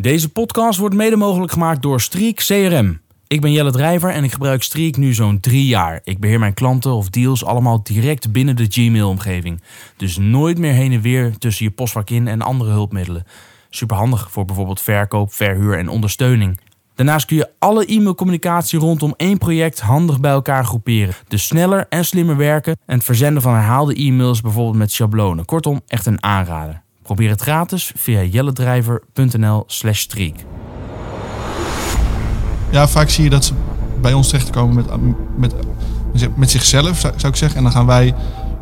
Deze podcast wordt mede mogelijk gemaakt door Streak CRM. Ik ben Jelle Drijver en ik gebruik Streak nu zo'n drie jaar. Ik beheer mijn klanten of deals allemaal direct binnen de Gmail-omgeving. Dus nooit meer heen en weer tussen je postvak in en andere hulpmiddelen. Superhandig voor bijvoorbeeld verkoop, verhuur en ondersteuning. Daarnaast kun je alle e-mailcommunicatie rondom één project handig bij elkaar groeperen. Dus sneller en slimmer werken en het verzenden van herhaalde e-mails bijvoorbeeld met schablonen. Kortom, echt een aanrader. Probeer het gratis via jelledrijver.nl slash streak. Ja, vaak zie je dat ze bij ons terechtkomen met, met, met zichzelf, zou, ik zeggen. En dan gaan wij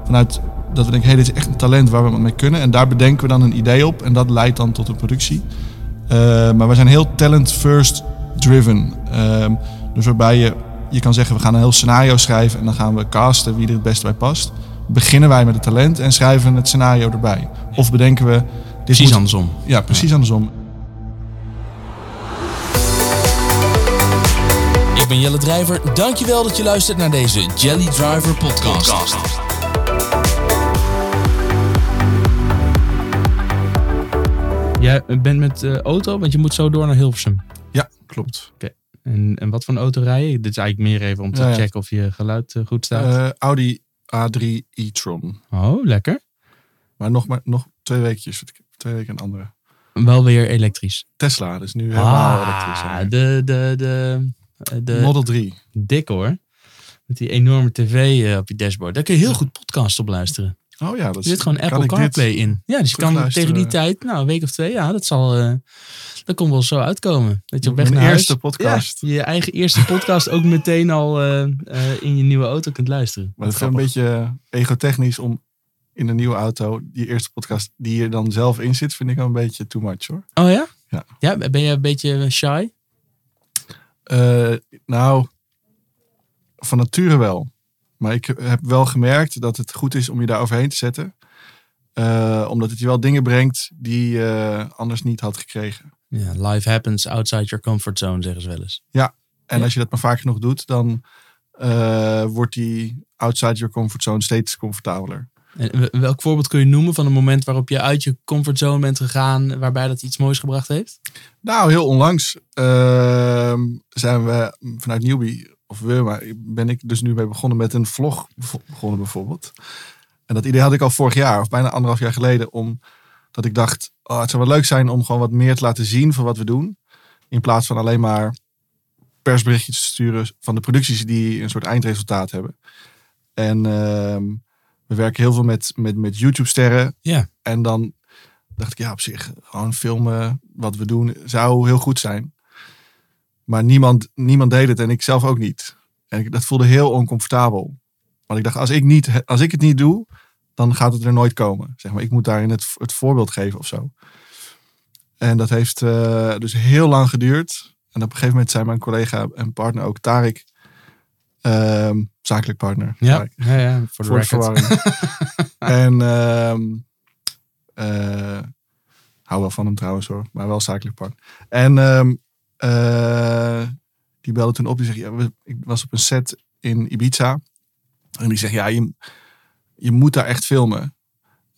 vanuit dat we denken, hé, hey, dit is echt een talent waar we wat mee kunnen. En daar bedenken we dan een idee op en dat leidt dan tot een productie. Uh, maar we zijn heel talent first driven. Uh, dus waarbij je, je kan zeggen, we gaan een heel scenario schrijven en dan gaan we casten wie er het beste bij past. Beginnen wij met het talent en schrijven het scenario erbij. Of bedenken we... Dit precies moet, andersom. Ja, precies ja. andersom. Ik ben Jelle Drijver. Dankjewel dat je luistert naar deze Jelly Driver podcast. podcast. Jij bent met uh, auto, want je moet zo door naar Hilversum. Ja, klopt. Oké. Okay. En, en wat voor een auto rij je? Dit is eigenlijk meer even om te ja, ja. checken of je geluid uh, goed staat. Uh, Audi A3 e-tron. Oh, lekker. Maar nog, maar nog twee weekjes. Twee weken een andere. Wel weer elektrisch. Tesla, dus nu helemaal ah, elektrisch. De, de, de, de Model 3. Dik hoor. Met die enorme tv uh, op je dashboard. Daar kun je heel goed podcast op luisteren. Oh ja, dat er zit gewoon Apple CarPlay in. Ja, dus je kan tegen die tijd, nou een week of twee, ja, dat zal, uh, dat komt wel zo uitkomen. Dat je op weg naar eerste huis, podcast. Ja, je eigen eerste podcast ook meteen al uh, in je nieuwe auto kunt luisteren. Maar het is een beetje egotechnisch om in een nieuwe auto die eerste podcast die je dan zelf in zit, vind ik al een beetje too much hoor. Oh ja? Ja. Ja, ben je een beetje shy? Nou, van nature wel. Maar ik heb wel gemerkt dat het goed is om je daar overheen te zetten. Uh, omdat het je wel dingen brengt die je uh, anders niet had gekregen. Ja, life happens outside your comfort zone, zeggen ze wel eens. Ja, en ja. als je dat maar vaak genoeg doet, dan uh, wordt die outside your comfort zone steeds comfortabeler. En welk voorbeeld kun je noemen van een moment waarop je uit je comfortzone bent gegaan, waarbij dat iets moois gebracht heeft? Nou, heel onlangs uh, zijn we vanuit Newbie, of we, maar ben ik dus nu mee begonnen met een vlog begonnen bijvoorbeeld. En dat idee had ik al vorig jaar, of bijna anderhalf jaar geleden, om dat ik dacht, oh, het zou wel leuk zijn om gewoon wat meer te laten zien van wat we doen. In plaats van alleen maar persberichtjes te sturen van de producties die een soort eindresultaat hebben. En uh, we werken heel veel met, met, met YouTube-sterren. Ja. En dan dacht ik, ja, op zich, gewoon filmen wat we doen zou heel goed zijn. Maar niemand, niemand deed het en ik zelf ook niet. En ik, dat voelde heel oncomfortabel. Want ik dacht, als ik, niet, als ik het niet doe, dan gaat het er nooit komen. Zeg maar, ik moet daarin het, het voorbeeld geven of zo. En dat heeft uh, dus heel lang geduurd. En op een gegeven moment zei mijn collega en partner ook, Tarik, uh, zakelijk partner. Ja, ja, ja, voor de, verwarring. en um, uh, hou wel van hem trouwens hoor, maar wel zakelijk partner. En um, uh, die belde toen op, die zegt, ja, ik was op een set in Ibiza. En die zegt, ja, je, je moet daar echt filmen.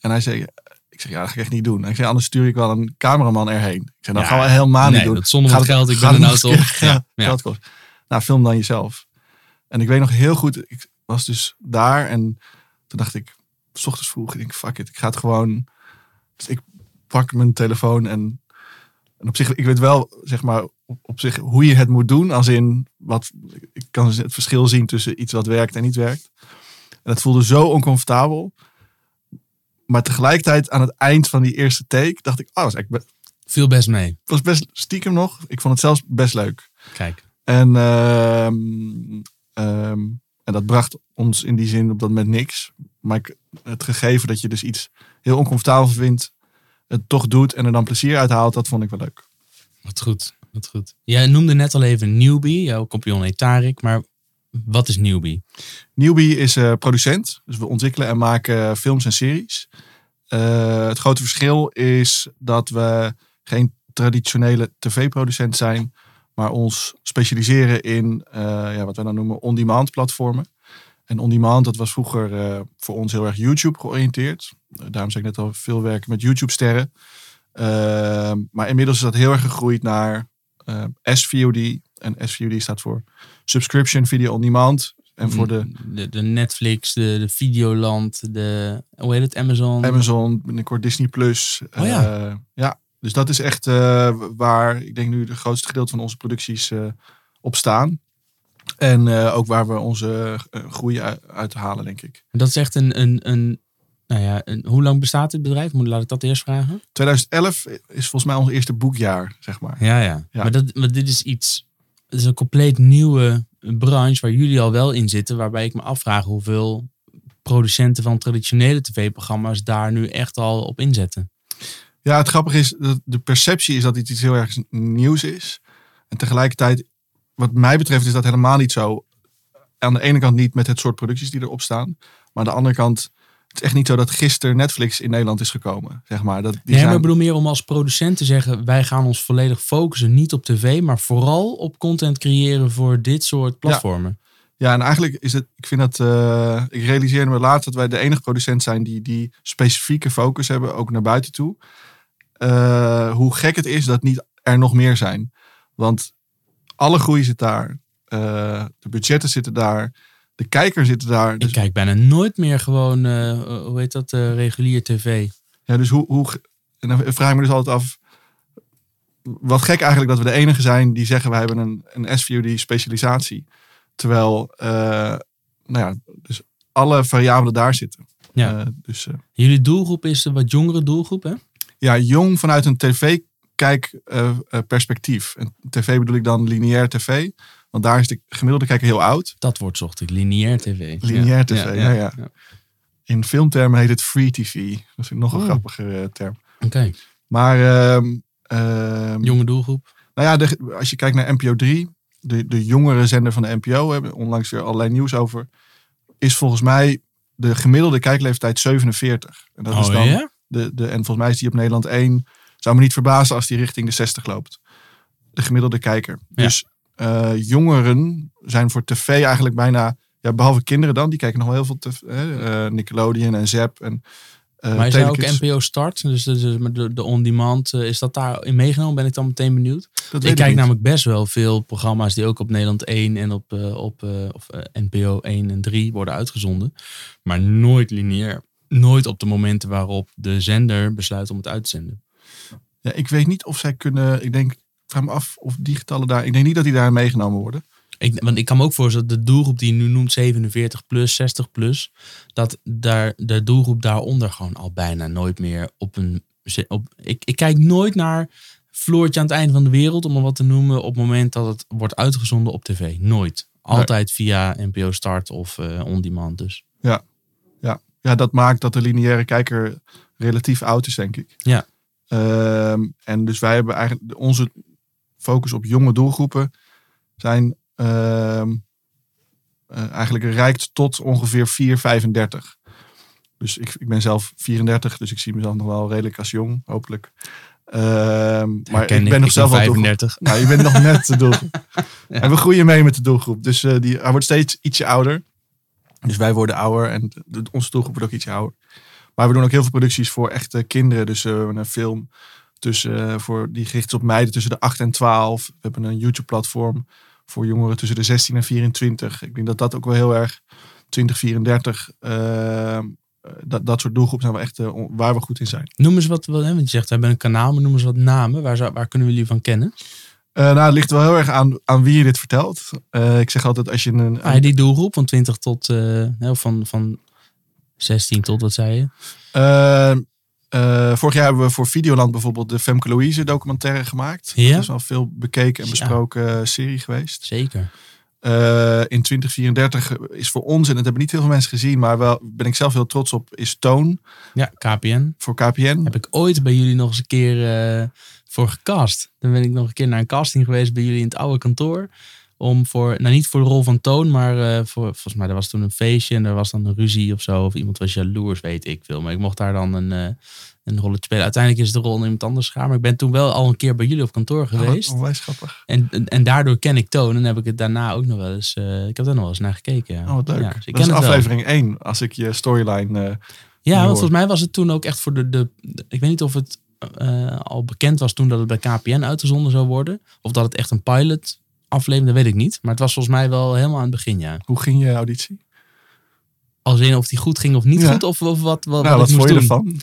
En hij zei, ik zeg, ja, dat ga ik echt niet doen. En ik zei, anders stuur ik wel een cameraman erheen. Ik zeg, dat ja, gaan we helemaal nee, niet doen. Dat zonder gaat geld, ik ben een auto. Ja, ja, geld kost. Nou, film dan jezelf. En ik weet nog heel goed, ik was dus daar en toen dacht ik, s ochtends vroeg, ik denk, fuck it, ik ga het gewoon. Dus ik pak mijn telefoon en, en op zich, ik weet wel, zeg maar, op, op zich hoe je het moet doen. Als in, wat, ik kan het verschil zien tussen iets wat werkt en niet werkt. En dat voelde zo oncomfortabel. Maar tegelijkertijd aan het eind van die eerste take dacht ik, oh, was echt Viel best mee. Het was best stiekem nog. Ik vond het zelfs best leuk. Kijk. En, uh, um, en dat bracht ons in die zin op dat moment niks. Maar ik, het gegeven dat je dus iets heel oncomfortabel vindt, het toch doet en er dan plezier uit haalt, dat vond ik wel leuk. Wat goed, wat goed. Jij noemde net al even Newbie, jouw compagnon Tarik, maar wat is Newbie? Newbie is uh, producent, dus we ontwikkelen en maken films en series. Uh, het grote verschil is dat we geen traditionele tv-producent zijn, maar ons specialiseren in uh, ja, wat wij dan noemen on-demand platformen. En on-demand, dat was vroeger uh, voor ons heel erg YouTube georiënteerd. Uh, daarom zeg ik net al veel werken met YouTube-sterren. Ehm, maar inmiddels is dat heel erg gegroeid naar eh, SVOD. En SVOD staat voor Subscription Video On Demand. En voor de de, de Netflix, de, de Videoland, de, hoe heet het, Amazon. Amazon, binnenkort Disney Plus. Oh ja. Eh, ja, dus dat is echt eh, waar ik denk nu de grootste gedeelte van onze producties eh, op staan. En eh, ook waar we onze eh, groei uit, halen, denk ik. Dat is echt een, een, een nou ja, een, hoe lang bestaat dit bedrijf? Moet, laat ik dat eerst vragen. 2011 is volgens mij ons eerste boekjaar, zeg maar. Ja, ja. Ja. Maar, dat, maar dit is iets, het is een compleet nieuwe branche waar jullie al wel in zitten. Waarbij ik me afvraag hoeveel producenten van traditionele tv-programma's daar nu echt al op inzetten. Ja, het grappige is, dat de perceptie is dat dit iets heel erg nieuws is. En tegelijkertijd, wat mij betreft, is dat helemaal niet zo. Aan de ene kant niet met het soort producties die erop staan. Maar aan de andere kant, het is echt niet zo dat gisteren Netflix in Nederland is gekomen. Zeg maar. dat, die Nee, maar ik bedoel meer om als producent te zeggen, wij gaan ons volledig focussen, niet op tv, maar vooral op content creëren voor dit soort platformen. Ja, en eigenlijk is het, ik vind dat, eh, ik realiseerde me laatst dat wij de enige producent zijn die die specifieke focus hebben, ook naar buiten toe. Eh, hoe gek het is dat niet er nog meer zijn. Want alle groei zit daar, eh, de budgetten zitten daar, de kijker zit daar. Dus, Ik kijk bijna nooit meer gewoon, eh, hoe heet dat, eh, regulier tv. ja, dus hoe, hoe, en dan vraag ik me dus altijd af, wat gek eigenlijk dat we de enige zijn die zeggen wij hebben een, een SVOD specialisatie. Terwijl, nou ja, dus alle variabelen daar zitten. Ja. Dus Jullie doelgroep is een wat jongere doelgroep, hè? ja, jong vanuit een tv-kijk-perspectief. en tv bedoel ik dan lineair tv. Want daar is de gemiddelde kijker heel oud. Dat wordt zocht ik, lineair tv. Lineair tv, ja, ja. In filmtermen heet het free tv. Dat is nog een Oh. eh, term. Oké, Maar ehm, ehm, jonge doelgroep. nou ja, de- als je kijkt naar NPO 3, de, de jongere zender van de NPO, hebben onlangs weer allerlei nieuws over, is volgens mij de gemiddelde kijkleeftijd 47. En dat is oh dan ja? De, de, en volgens mij is die op Nederland 1. Zou me niet verbazen als die richting de 60 loopt. De gemiddelde kijker. Ja. Dus eh, jongeren zijn voor tv eigenlijk bijna... Ja, behalve kinderen dan. Die kijken nog wel heel veel tv. hè, eh, Nickelodeon en Zep. En, eh, Maar is daar ook. NPO Start, dus de, de, de, de on-demand, is dat daarin meegenomen? Ben ik dan meteen benieuwd? Dat ik kijk namelijk best wel veel programma's die ook op Nederland 1 en op, op of, NPO 1 en 3 worden uitgezonden. Maar nooit lineair. Nooit op de momenten waarop de zender besluit om het uit te zenden. Ja, ik weet niet of zij kunnen... Ik denk, ik vraag me af of die getallen daar... Ik denk niet dat die daar meegenomen worden. Ik, want ik kan me ook voorstellen dat de doelgroep die je nu noemt 47 plus, 60 plus, dat daar de doelgroep daaronder gewoon al bijna nooit meer op een. Op, ik, ik kijk nooit naar Floortje aan het einde van de wereld, om maar wat te noemen, op het moment dat het wordt uitgezonden op tv. Nooit. Altijd via NPO Start of eh On Demand dus. Ja. ja, dat maakt dat de lineaire kijker relatief oud is, denk ik. Ja. Ehm, en dus wij hebben eigenlijk onze focus op jonge doelgroepen zijn ehm, eh, eigenlijk reikt tot ongeveer 4, 35. Dus ik, ik ben zelf 34, dus ik zie mezelf nog wel redelijk als jong, hopelijk. Ehm, maar ik ben nog zelf wel doelgroep. 35. Nou, je bent nog net de doelgroep. En we groeien mee met de doelgroep. Dus eh, die, hij wordt steeds ietsje ouder. Dus wij worden ouder en de, onze doelgroep wordt ook ietsje ouder. Maar we doen ook heel veel producties voor echte kinderen. Dus we hebben een film tussen, eh, voor, die gericht is op meiden tussen de 8 en 12. We hebben een YouTube-platform voor jongeren tussen de 16 en 24. Ik denk dat dat ook wel heel erg 20, 34. eh, dat, dat soort doelgroepen zijn we echt waar we goed in zijn. Noem eens wat, wat hè, want je zegt we hebben een kanaal, maar noem eens wat namen. Waar, zou, waar kunnen we jullie van kennen? Nou, het ligt wel heel erg aan, aan wie je dit vertelt. Ik zeg altijd als je een, Ah, die doelgroep van 20 tot, van, van 16 tot, wat zei je? Eh, eh, vorig jaar hebben we voor Videoland bijvoorbeeld de Femke Louise documentaire gemaakt. Ja? Dat is wel veel bekeken en besproken eh, serie geweest. Zeker. Eh, in 2034 is voor ons, en dat hebben niet heel veel mensen gezien, maar wel ben ik zelf heel trots op, is Toon Ja, KPN. voor KPN. Heb ik ooit bij jullie nog eens een keer voor gecast. Dan ben ik nog een keer naar een casting geweest bij jullie in het oude kantoor. Om voor, nou niet voor de rol van Toon, maar eh, voor, volgens mij, er was toen een feestje en er was dan een ruzie of zo. Of iemand was jaloers, weet ik veel. Maar ik mocht daar dan een, eh, een rolletje spelen. Uiteindelijk is de rol iemand anders gegaan. Maar ik ben toen wel al een keer bij jullie op kantoor geweest. Oh, onwijs grappig. En, en, en daardoor ken ik Toon. En heb ik het daarna ook nog wel eens, eh, ik heb daar nog wel eens naar gekeken. Ja. Oh, wat leuk. Ja, dus ik dat is ken wel. aflevering 1, als ik je storyline... Ja, want volgens mij was het toen ook echt voor de, de, de- Ik weet niet of het al bekend was toen dat het bij KPN uitgezonden zou worden. Of dat het echt een pilot aflevering, dat weet ik niet. Maar het was volgens mij wel helemaal aan het begin, ja. Hoe ging je auditie? Als in of die goed ging of niet Ja. goed, of, of wat, wat, nou, wat wat vond je doen. ervan?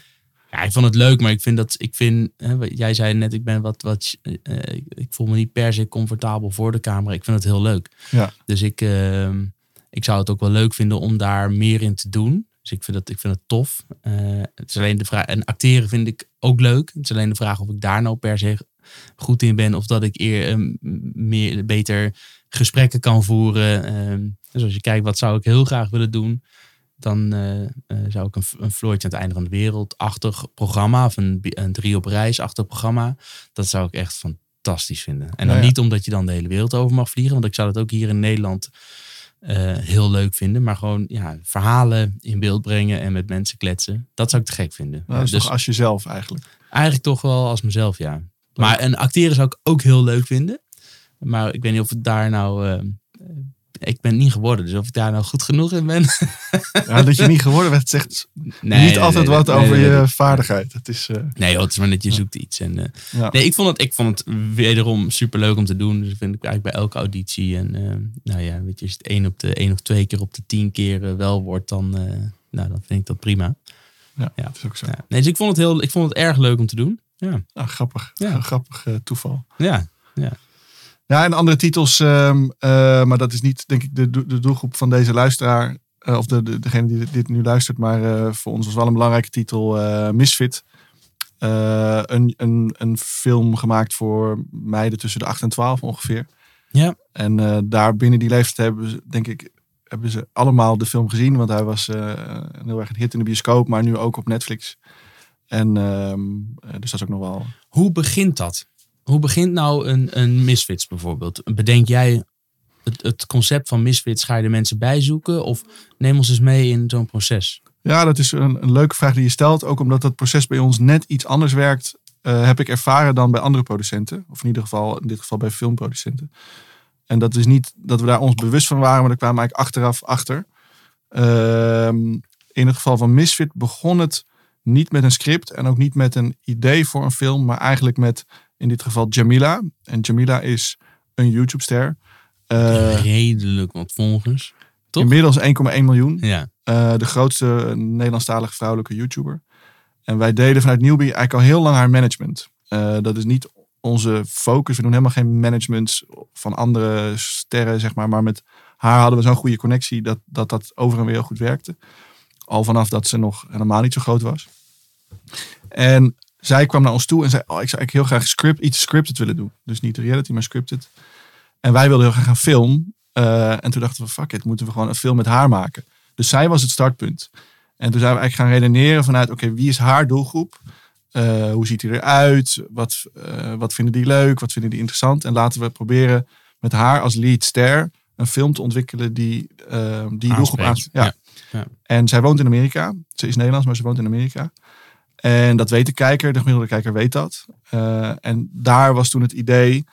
Ja, ik vond het leuk, maar ik vind dat ik vind. Hè, jij zei net, ik ben wat, wat eh, eh, ik- voel me niet per se comfortabel voor de camera. Ik vind het heel leuk. Ja. Dus ik, ehm, ik zou het ook wel leuk vinden om daar meer in te doen. Dus ik vind het, ik vind het tof. Eh, het is alleen de vraag. En acteren vind ik ook leuk. Het is alleen de vraag of ik daar nou per se goed in ben. Of dat ik eer, ehm, meer, beter gesprekken kan voeren. Ehm, dus als je kijkt, wat zou ik heel graag willen doen dan eh, eh, zou ik een, een Floortje aan het einde van de wereld-achtig programma, of een, een drie op reis-achtig programma, dat zou ik echt fantastisch vinden. En dan ja. niet omdat je dan de hele wereld over mag vliegen, want ik zou dat ook hier in Nederland eh, heel leuk vinden, maar gewoon ja, verhalen in beeld brengen en met mensen kletsen, dat zou ik te gek vinden. Nou, dus toch als jezelf eigenlijk. eigenlijk toch wel als mezelf, ja. Maar en acteren zou ik ook heel leuk vinden, maar ik weet niet of het daar nou... eh, ik ben niet geworden, dus of ik daar nou goed genoeg in ben. Ja, dat je niet geworden bent, zegt Nee, niet nee, altijd nee, wat over je vaardigheid. Het is, eh, Nee, joh, het is maar net je zoekt iets. En, eh, ja. nee, ik vond, het, ik vond het wederom super leuk om te doen. Dus dat vind ik eigenlijk bij elke auditie. En nou ja, weet je, als het één, op de, één of twee keer op de tien keer wel wordt, dan, nou, dan vind ik dat prima. ja, Ja. dat is ook zo. Ja. Nee, dus ik vond, het heel, ik vond het erg leuk om te doen. Ja, Ah, grappig. Ja. Een grappig eh, toeval. ja. Ja, en andere titels, ehm, eh, maar dat is niet, denk ik, de, de doelgroep van deze luisteraar. eh, of de, de, degene die dit nu luistert. Maar voor ons was wel een belangrijke titel: Misfit. Een, een, een film gemaakt voor meiden tussen de 8 en 12 ongeveer. Ja. En daar binnen die leeftijd hebben ze, denk ik, hebben ze allemaal de film gezien. Want hij was heel erg een hit in de bioscoop, maar nu ook op Netflix. En ehm, eh, dus dat is ook nog wel Hoe begint dat? Hoe begint nou een, een Misfits bijvoorbeeld? Bedenk jij het, het concept van Misfits? Ga je de mensen bijzoeken? Of neem ons eens mee in zo'n proces? Ja, dat is een, een leuke vraag die je stelt. Ook omdat dat proces bij ons net iets anders werkt, eh, heb ik ervaren dan bij andere producenten. Of in ieder geval, in dit geval bij filmproducenten. En dat is niet dat we daar ons bewust van waren, maar daar kwamen we eigenlijk achteraf achter. Ehm, in het geval van Misfit begon het niet met een script en ook niet met een idee voor een film, maar eigenlijk met in dit geval Jamila. En Jamila is een YouTube-ster. Eh, Redelijk wat volgers. Toch? inmiddels 1,1 miljoen. Ja. Eh, de grootste Nederlandstalige vrouwelijke YouTuber. En wij deden vanuit Newbie eigenlijk al heel lang haar management. Eh, dat is niet onze focus. We doen helemaal geen managements van andere sterren, zeg maar. Maar met haar hadden we zo'n goede connectie dat, dat dat over en weer heel goed werkte. Al vanaf dat ze nog helemaal niet zo groot was. En zij kwam naar ons toe en zei: Oh, ik zou eigenlijk heel graag script, iets scripted willen doen. Dus niet reality, maar scripted. En wij wilden heel graag een film. Eh, en toen dachten we: fuck it, moeten we gewoon een film met haar maken. Dus zij was het startpunt. En toen zijn we eigenlijk gaan redeneren vanuit: oké, wie is haar doelgroep? Eh, hoe ziet hij eruit? Wat, eh, wat vinden die leuk? Wat vinden die interessant? En laten we proberen met haar als lead ster een film te ontwikkelen die die doelgroep Aanspreekt. aan. Ja. En zij woont in Amerika. Ze is Nederlands, maar ze woont in Amerika. En dat weet de kijker, de gemiddelde kijker weet dat. Eh, en daar was toen het idee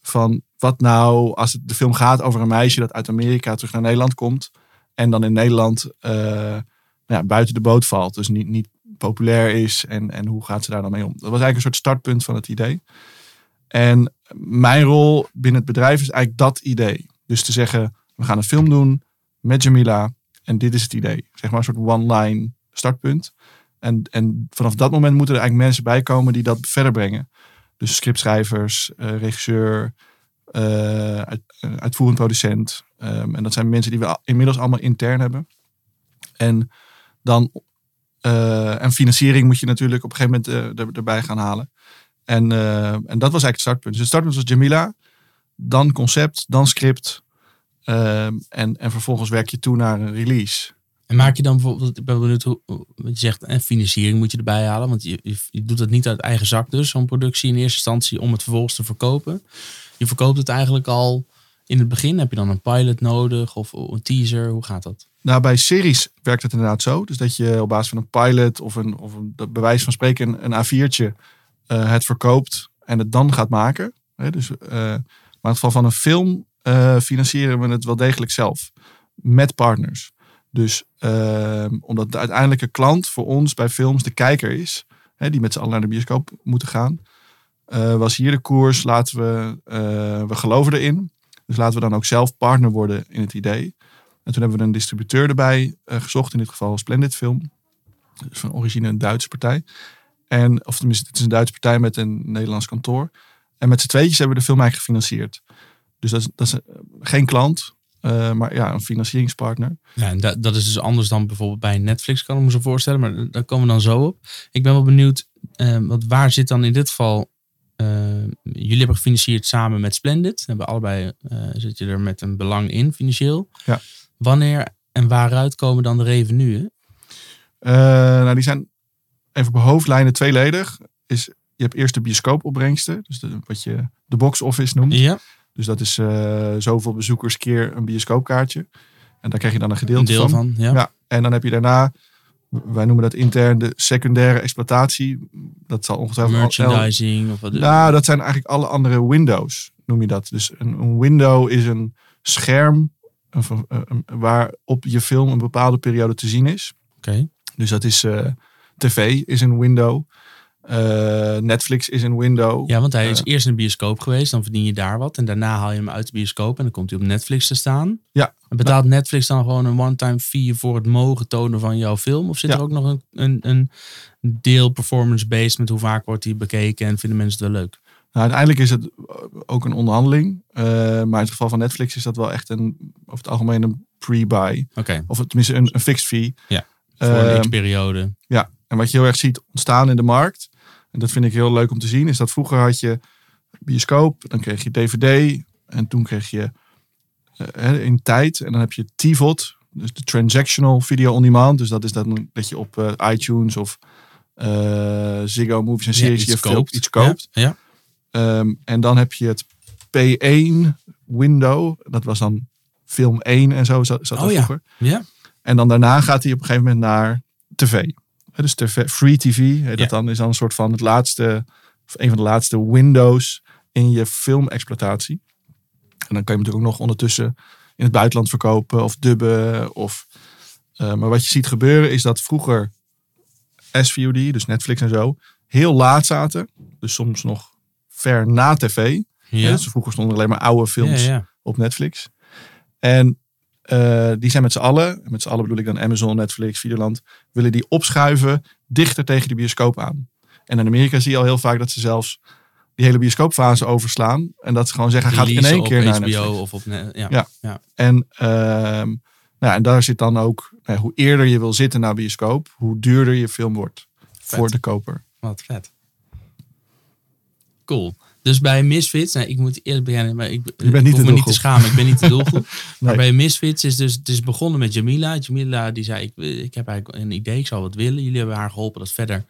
van wat nou als het, de film gaat over een meisje dat uit Amerika terug naar Nederland komt. En dan in Nederland eh, nou ja, buiten de boot valt. Dus niet, niet populair is. En, en hoe gaat ze daar dan mee om? Dat was eigenlijk een soort startpunt van het idee. En mijn rol binnen het bedrijf is eigenlijk dat idee. Dus te zeggen, we gaan een film doen met Jamila. En dit is het idee. Zeg maar een soort one-line startpunt. En, en vanaf dat moment moeten er eigenlijk mensen bij komen die dat verder brengen. Dus scriptschrijvers, eh, regisseur, eh, eh, uitvoerend producent. Ehm, en dat zijn mensen die we inmiddels allemaal intern hebben. En dan en financiering moet je natuurlijk op een gegeven moment erbij gaan halen. En, en dat was eigenlijk het startpunt. Dus het startpunt was Jamila, dan concept, dan script. Ehm, en, en vervolgens werk je toe naar een release. En maak je dan bijvoorbeeld, ik ben benieuwd hoe, je zegt, en financiering moet je erbij halen. Want je, je, doet het niet uit eigen zak dus, zo'n productie in eerste instantie, om het vervolgens te verkopen. Je verkoopt het eigenlijk al in het begin. Heb je dan een pilot nodig of een teaser? Hoe gaat dat? Nou, bij series werkt het inderdaad zo. Dus dat je op basis van een pilot of een, of een dat bij wijze van spreken een, een A4'tje eh, het verkoopt en het dan gaat maken. Hè, dus, eh, maar in het geval van een film eh, financieren we het wel degelijk zelf. Met partners. Dus eh, omdat de uiteindelijke klant voor ons bij films de kijker is. hè, die met z'n allen naar de bioscoop moeten gaan. Eh, was hier de koers, laten we, eh, we geloven erin. Dus laten we dan ook zelf partner worden in het idee. En toen hebben we een distributeur erbij gezocht, in dit geval Splendid Film. Dus van origine een Duitse partij. En, of tenminste, het is een Duitse partij met een Nederlands kantoor. En met z'n tweetjes hebben we de film eigenlijk gefinancierd. Dus dat is, dat is eh, geen klant, eh, maar ja, een financieringspartner. Ja, en dat, dat is dus anders dan bijvoorbeeld bij Netflix, kan ik me zo voorstellen. Maar daar komen we dan zo op. Ik ben wel benieuwd, eh, want waar zit dan in dit geval... jullie hebben gefinancierd samen met Splendid. Hebben allebei zit je er met een belang in, financieel. Ja. Wanneer en waaruit komen dan de revenuen? Nou, die zijn even op hoofdlijnen tweeledig. Is, je hebt eerst de bioscoopopbrengsten, dus de, wat je de box office noemt. Ja, Dus dat is eh, zoveel bezoekers keer een bioscoopkaartje. En daar krijg je dan een gedeelte een deel van. van. ja. Ja, en dan heb je daarna, wij noemen dat intern de secundaire exploitatie. Dat zal ongetwijfeld... Merchandising of wat. Nou, dat zijn eigenlijk alle andere windows, noem je dat. Dus een, een window is een scherm waarop je film een bepaalde periode te zien is. Oké. Dus dat is eh, tv is een window. Eh, Netflix is een window. Ja, want hij is Eh. eerst in de bioscoop geweest, dan verdien je daar wat. En daarna haal je hem uit de bioscoop en dan komt hij op Netflix te staan. Ja. En betaalt Netflix dan gewoon een one-time fee voor het mogen tonen van jouw film? Of zit Ja. er ook nog een, een, een deel performance-based met hoe vaak wordt die bekeken en vinden mensen het wel leuk? Nou, uiteindelijk is het ook een onderhandeling. Eh, maar in het geval van Netflix is dat wel echt een, over het algemeen een pre-buy. Oké, Of tenminste een, een fixed fee. Ja, voor een Ehm, x-periode. Ja, en wat je heel erg ziet ontstaan in de markt, en dat vind ik heel leuk om te zien, is dat vroeger had je bioscoop, dan kreeg je DVD en toen kreeg je hè, in tijd en dan heb je TVOD, dus de Transactional Video On Demand. Dus dat is dan dat je op eh, iTunes of eh, Ziggo Movies en Series je film iets koopt. Ja, ja. Ehm, en dan heb je het P1 window, dat was dan film 1 en zo zat, zat Oh vroeger. ja. En dan daarna gaat hij op een gegeven moment naar tv. Dus tv, free TV, heet dat Ja. dan, is dan een soort van het laatste, of een van de laatste windows in je filmexploitatie. En dan kan je hem natuurlijk ook nog ondertussen in het buitenland verkopen of dubben. Of, eh, maar wat je ziet gebeuren is dat vroeger SVOD, dus Netflix en zo, heel laat zaten. Dus soms nog ver na tv. Ja. Dus vroeger stonden alleen maar oude films ja. op Netflix. En eh, die zijn met z'n allen, met z'n allen bedoel ik dan Amazon, Netflix, Videoland, willen die opschuiven dichter tegen de bioscoop aan. En in Amerika zie je al heel vaak dat ze zelfs die hele bioscoopfase overslaan. En dat ze gewoon zeggen, gaat in één keer naar HBO Netflix. of op... Ja. Ja. Ja. En, ehm, nou, en daar zit dan ook, nou, hoe eerder je wil zitten naar bioscoop, hoe duurder je film wordt voor de koper. Wat vet. Cool. Dus bij Misfits, nou, ik moet eerlijk beginnen, maar ik, bent niet ik hoef me niet te schamen. Ik ben niet de doelgroep. Maar bij Misfits is dus, het is begonnen met Jamila. Jamila die zei, ik, ik heb eigenlijk een idee, ik zou wat willen. Jullie hebben haar geholpen dat verder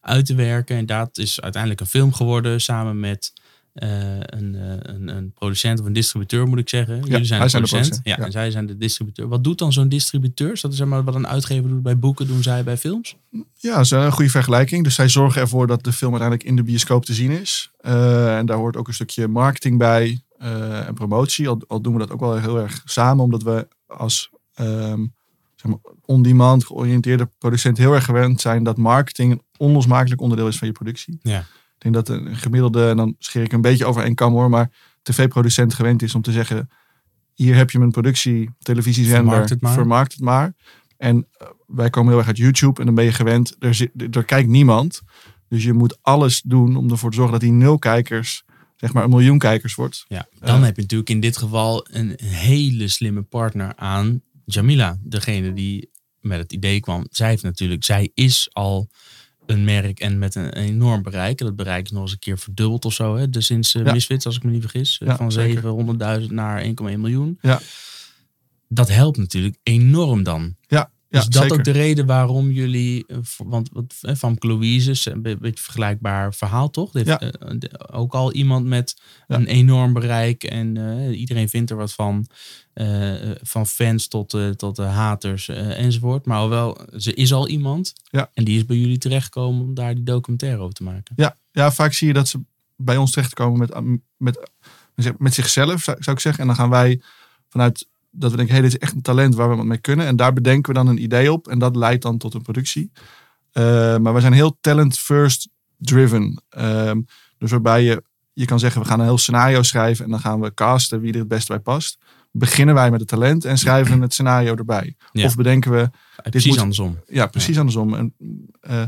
uit te werken. En dat is uiteindelijk een film geworden samen met een, eh, een, een producent of een distributeur moet ik zeggen. Jullie zijn de wij zijn de producent. producent, ja, ja. en zij zijn de distributeur. Wat doet dan zo'n distributeur? Is dat zeg maar wat een uitgever doet bij boeken, doen zij bij films? Ja, dat is een goede vergelijking. Dus zij zorgen ervoor dat de film uiteindelijk in de bioscoop te zien is. Eh, en daar hoort ook een stukje marketing bij eh, en promotie. Al, al doen we dat ook wel heel erg samen, omdat we als ehm, zeg maar, on-demand georiënteerde producent heel erg gewend zijn dat marketing een onlosmakelijk onderdeel is van je productie. Ja. Ik denk dat een gemiddelde, en dan scheer ik een beetje over één kam hoor, maar tv-producent gewend is om te zeggen: hier heb je mijn productie, televisiezender, Vermarkt het maar. vermarkt het maar. En eh, wij komen heel erg uit YouTube en dan ben je gewend, er, zit, er kijkt niemand. Dus je moet alles doen om ervoor te zorgen dat die nul kijkers, zeg maar een miljoen kijkers wordt. Ja, dan Eh. heb je natuurlijk in dit geval een hele slimme partner aan Jamila. Degene die met het idee kwam. Zij heeft natuurlijk, zij is al een merk en met een enorm bereik. En dat bereik is nog eens een keer verdubbeld of zo. Hè? Dus sinds uh, Ja. Misfits, als ik me niet vergis. eh, Ja, van zeker. 700.000 naar 1,1 miljoen. Ja. Dat helpt natuurlijk enorm dan. Ja, ja is dat zeker. ook de reden waarom jullie, eh, want eh, van Louise is een be- beetje vergelijkbaar verhaal toch? Dit Ja. eh, ook al iemand met Ja. een enorm bereik en iedereen vindt er wat van. van fans tot, tot de haters enzovoort. Maar alhoewel, ze is al iemand. Ja. En die is bij jullie terechtgekomen om daar die documentaire over te maken. Ja, ja, vaak zie je dat ze bij ons terechtkomen met, met, met zichzelf, zou zou ik zeggen. En dan gaan wij vanuit dat we denken, hé, dit is echt een talent waar we wat mee kunnen. En daar bedenken we dan een idee op. En dat leidt dan tot een productie. Eh, maar we zijn heel talent first driven. Ehm, dus waarbij je, je kan zeggen, we gaan een heel scenario schrijven en dan gaan we casten wie er het beste bij past. Beginnen wij met het talent en schrijven het scenario erbij. Ja. Of bedenken we, Precies moet- andersom. ja, precies andersom. En, eh,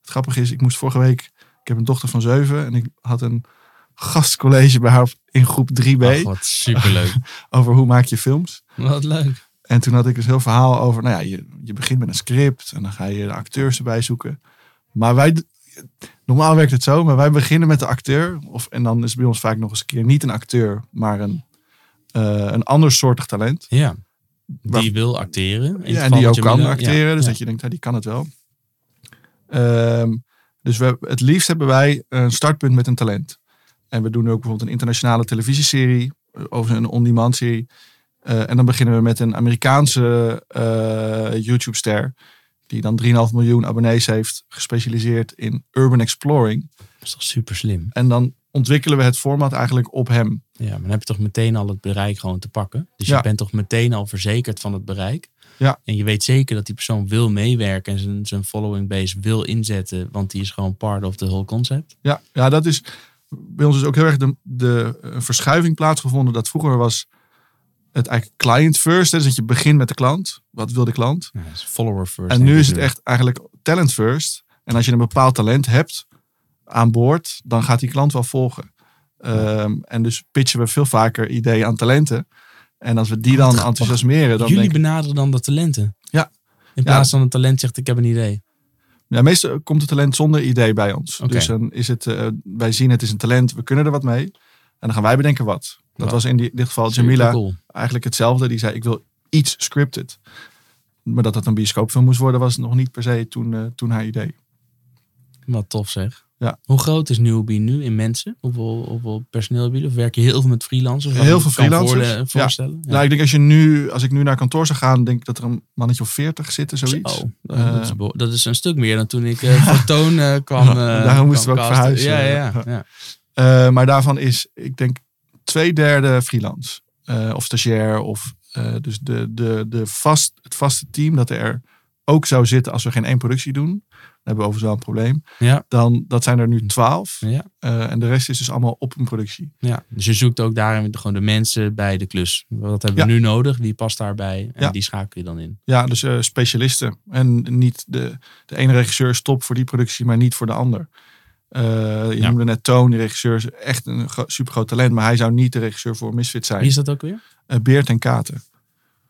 het grappige is, ik moest vorige week, ik heb een dochter van zeven en ik had een gastcollege bij haar in groep 3B Ach, wat superleuk. over hoe maak je films. wat leuk. En toen had ik dus heel verhaal over, nou ja, je, je begint met een script en dan ga je de acteurs erbij zoeken. Maar wij, normaal werkt het zo, maar wij beginnen met de acteur. Of, en dan is bij ons vaak nog eens een keer niet een acteur, maar een, eh, een ander soortig talent. Ja. Waar- Die wil acteren. In Ja, en die ook kan acteren. Ja, Dus ja. dat je denkt, nou, die kan het wel. Ehm, dus we, het liefst hebben wij een startpunt met een talent. En we doen ook bijvoorbeeld een internationale televisieserie. eh, Over een on-demand serie. Eh, en dan beginnen we met een Amerikaanse eh, YouTube-ster. Die dan 3,5 miljoen abonnees heeft. Gespecialiseerd in urban exploring. Dat is toch super slim. En dan ontwikkelen we het format eigenlijk op hem. Ja, maar dan heb je toch meteen al het bereik gewoon te pakken. Dus Ja. je bent toch meteen al verzekerd van het bereik. Ja. En je weet zeker dat die persoon wil meewerken en zijn, zijn following base wil inzetten. Want die is gewoon part of the whole concept. Ja, ja dat is bij ons is ook heel erg de, de een verschuiving plaatsgevonden. Dat vroeger was het eigenlijk client first. Hè, dus dat je begint met de klant. Wat wil de klant? Ja, follower first. En nu is het echt eigenlijk talent first. En als je een bepaald talent hebt aan boord, dan gaat die klant wel volgen. Ehm, en dus pitchen we veel vaker ideeën aan talenten. En als we die dan enthousiasmeren, dan Jullie benaderen dan de talenten. Ja. In plaats van een talent zegt ik heb een idee. Ja, meestal komt het talent zonder idee bij ons. Dus dan is het, eh, wij zien het is een talent, we kunnen er wat mee. En dan gaan wij bedenken wat. Dat was in die- dit geval Jamila cool. eigenlijk hetzelfde. Die zei, ik wil iets scripted. Maar dat het een bioscoopfilm moest worden, was nog niet per se toen, eh, toen haar idee. Wat tof zeg. Ja. Hoe groot is Newbie nu in mensen? Hoeveel, hoeveel personeel hebben jullie? Of werk je heel veel met freelancers? Heel veel freelancers, voorstellen? Ja. Nou, ik denk als, je nu, als ik nu naar kantoor zou gaan, denk ik dat er een mannetje of veertig zitten, zoiets. Zo, dat, Eh, is, dat is een stuk meer dan toen ik eh voor Toon eh, kwam. Daarom moesten we ook verhuizen. Ja, ja, ja. Maar daarvan is, ik denk, twee derde freelance. Of stagiair. Of, dus de, de, de vast, het vaste team dat er ook zou zitten als we geen één productie doen. Hebben we overigens wel een probleem. Ja. Dan, dat zijn er nu twaalf. Ja, Eh, en de rest is dus allemaal op een productie. ja. Dus je zoekt ook daarin gewoon de mensen bij de klus. Wat hebben we Ja. nu nodig? Wie past daarbij? En Ja. die schakel je dan in. Ja, dus eh, specialisten. En niet de, de ene regisseur stopt voor die productie, maar niet voor de ander. Eh, je noemde net Toon, die regisseur is echt een gro- supergroot talent. Maar hij zou niet de regisseur voor Misfit zijn. Wie is dat ook weer? Beert en Katen.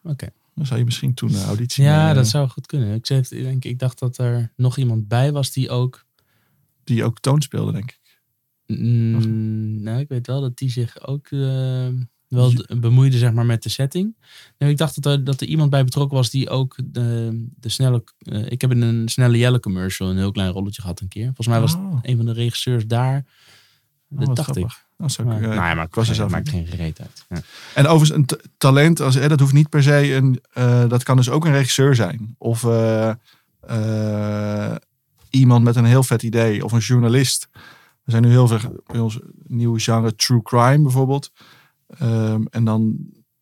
Oké. Dan zou je misschien toen de auditie... Ja, eh, dat zou goed kunnen. Ik, zeg, ik, denk, ik dacht dat er nog iemand bij was die ook... Die ook Toon speelde, denk ik. Mm, nou, ik weet wel dat die zich ook eh, wel bemoeide zeg maar, met de setting. Nou, ik dacht dat er, dat er iemand bij betrokken was die ook de, de snelle... eh, ik heb in een snelle Jelle commercial een heel klein rolletje gehad een keer. Volgens mij was Oh. een van de regisseurs daar. Oh, Dat wat dacht grappig. ik. Dat zou ik, Maar, eh, nou ja, maar ik was maakt geen reet uit. Ja. En overigens, een talent, als, dat hoeft niet per se een. eh, dat kan dus ook een regisseur zijn. Of eh, iemand met een heel vet idee. Of een journalist. Er zijn nu heel veel bij ons nieuwe genre true crime bijvoorbeeld. Ehm, en dan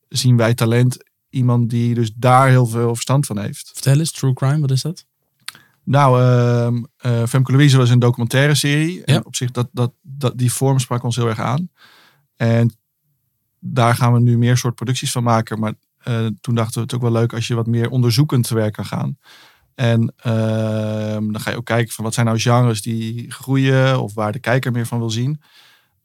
zien wij talent iemand die dus daar heel veel verstand van heeft. Vertel eens, True Crime, wat is dat? Nou, ehm eh, Femke Louise was een documentaire serie. En Ja. op zich, dat, dat, dat, die vorm sprak ons heel erg aan. En daar gaan we nu meer soort producties van maken. Maar eh, toen dachten we het ook wel leuk als je wat meer onderzoekend te werk kan gaan. En ehm, dan ga je ook kijken van wat zijn nou genres die groeien of waar de kijker meer van wil zien.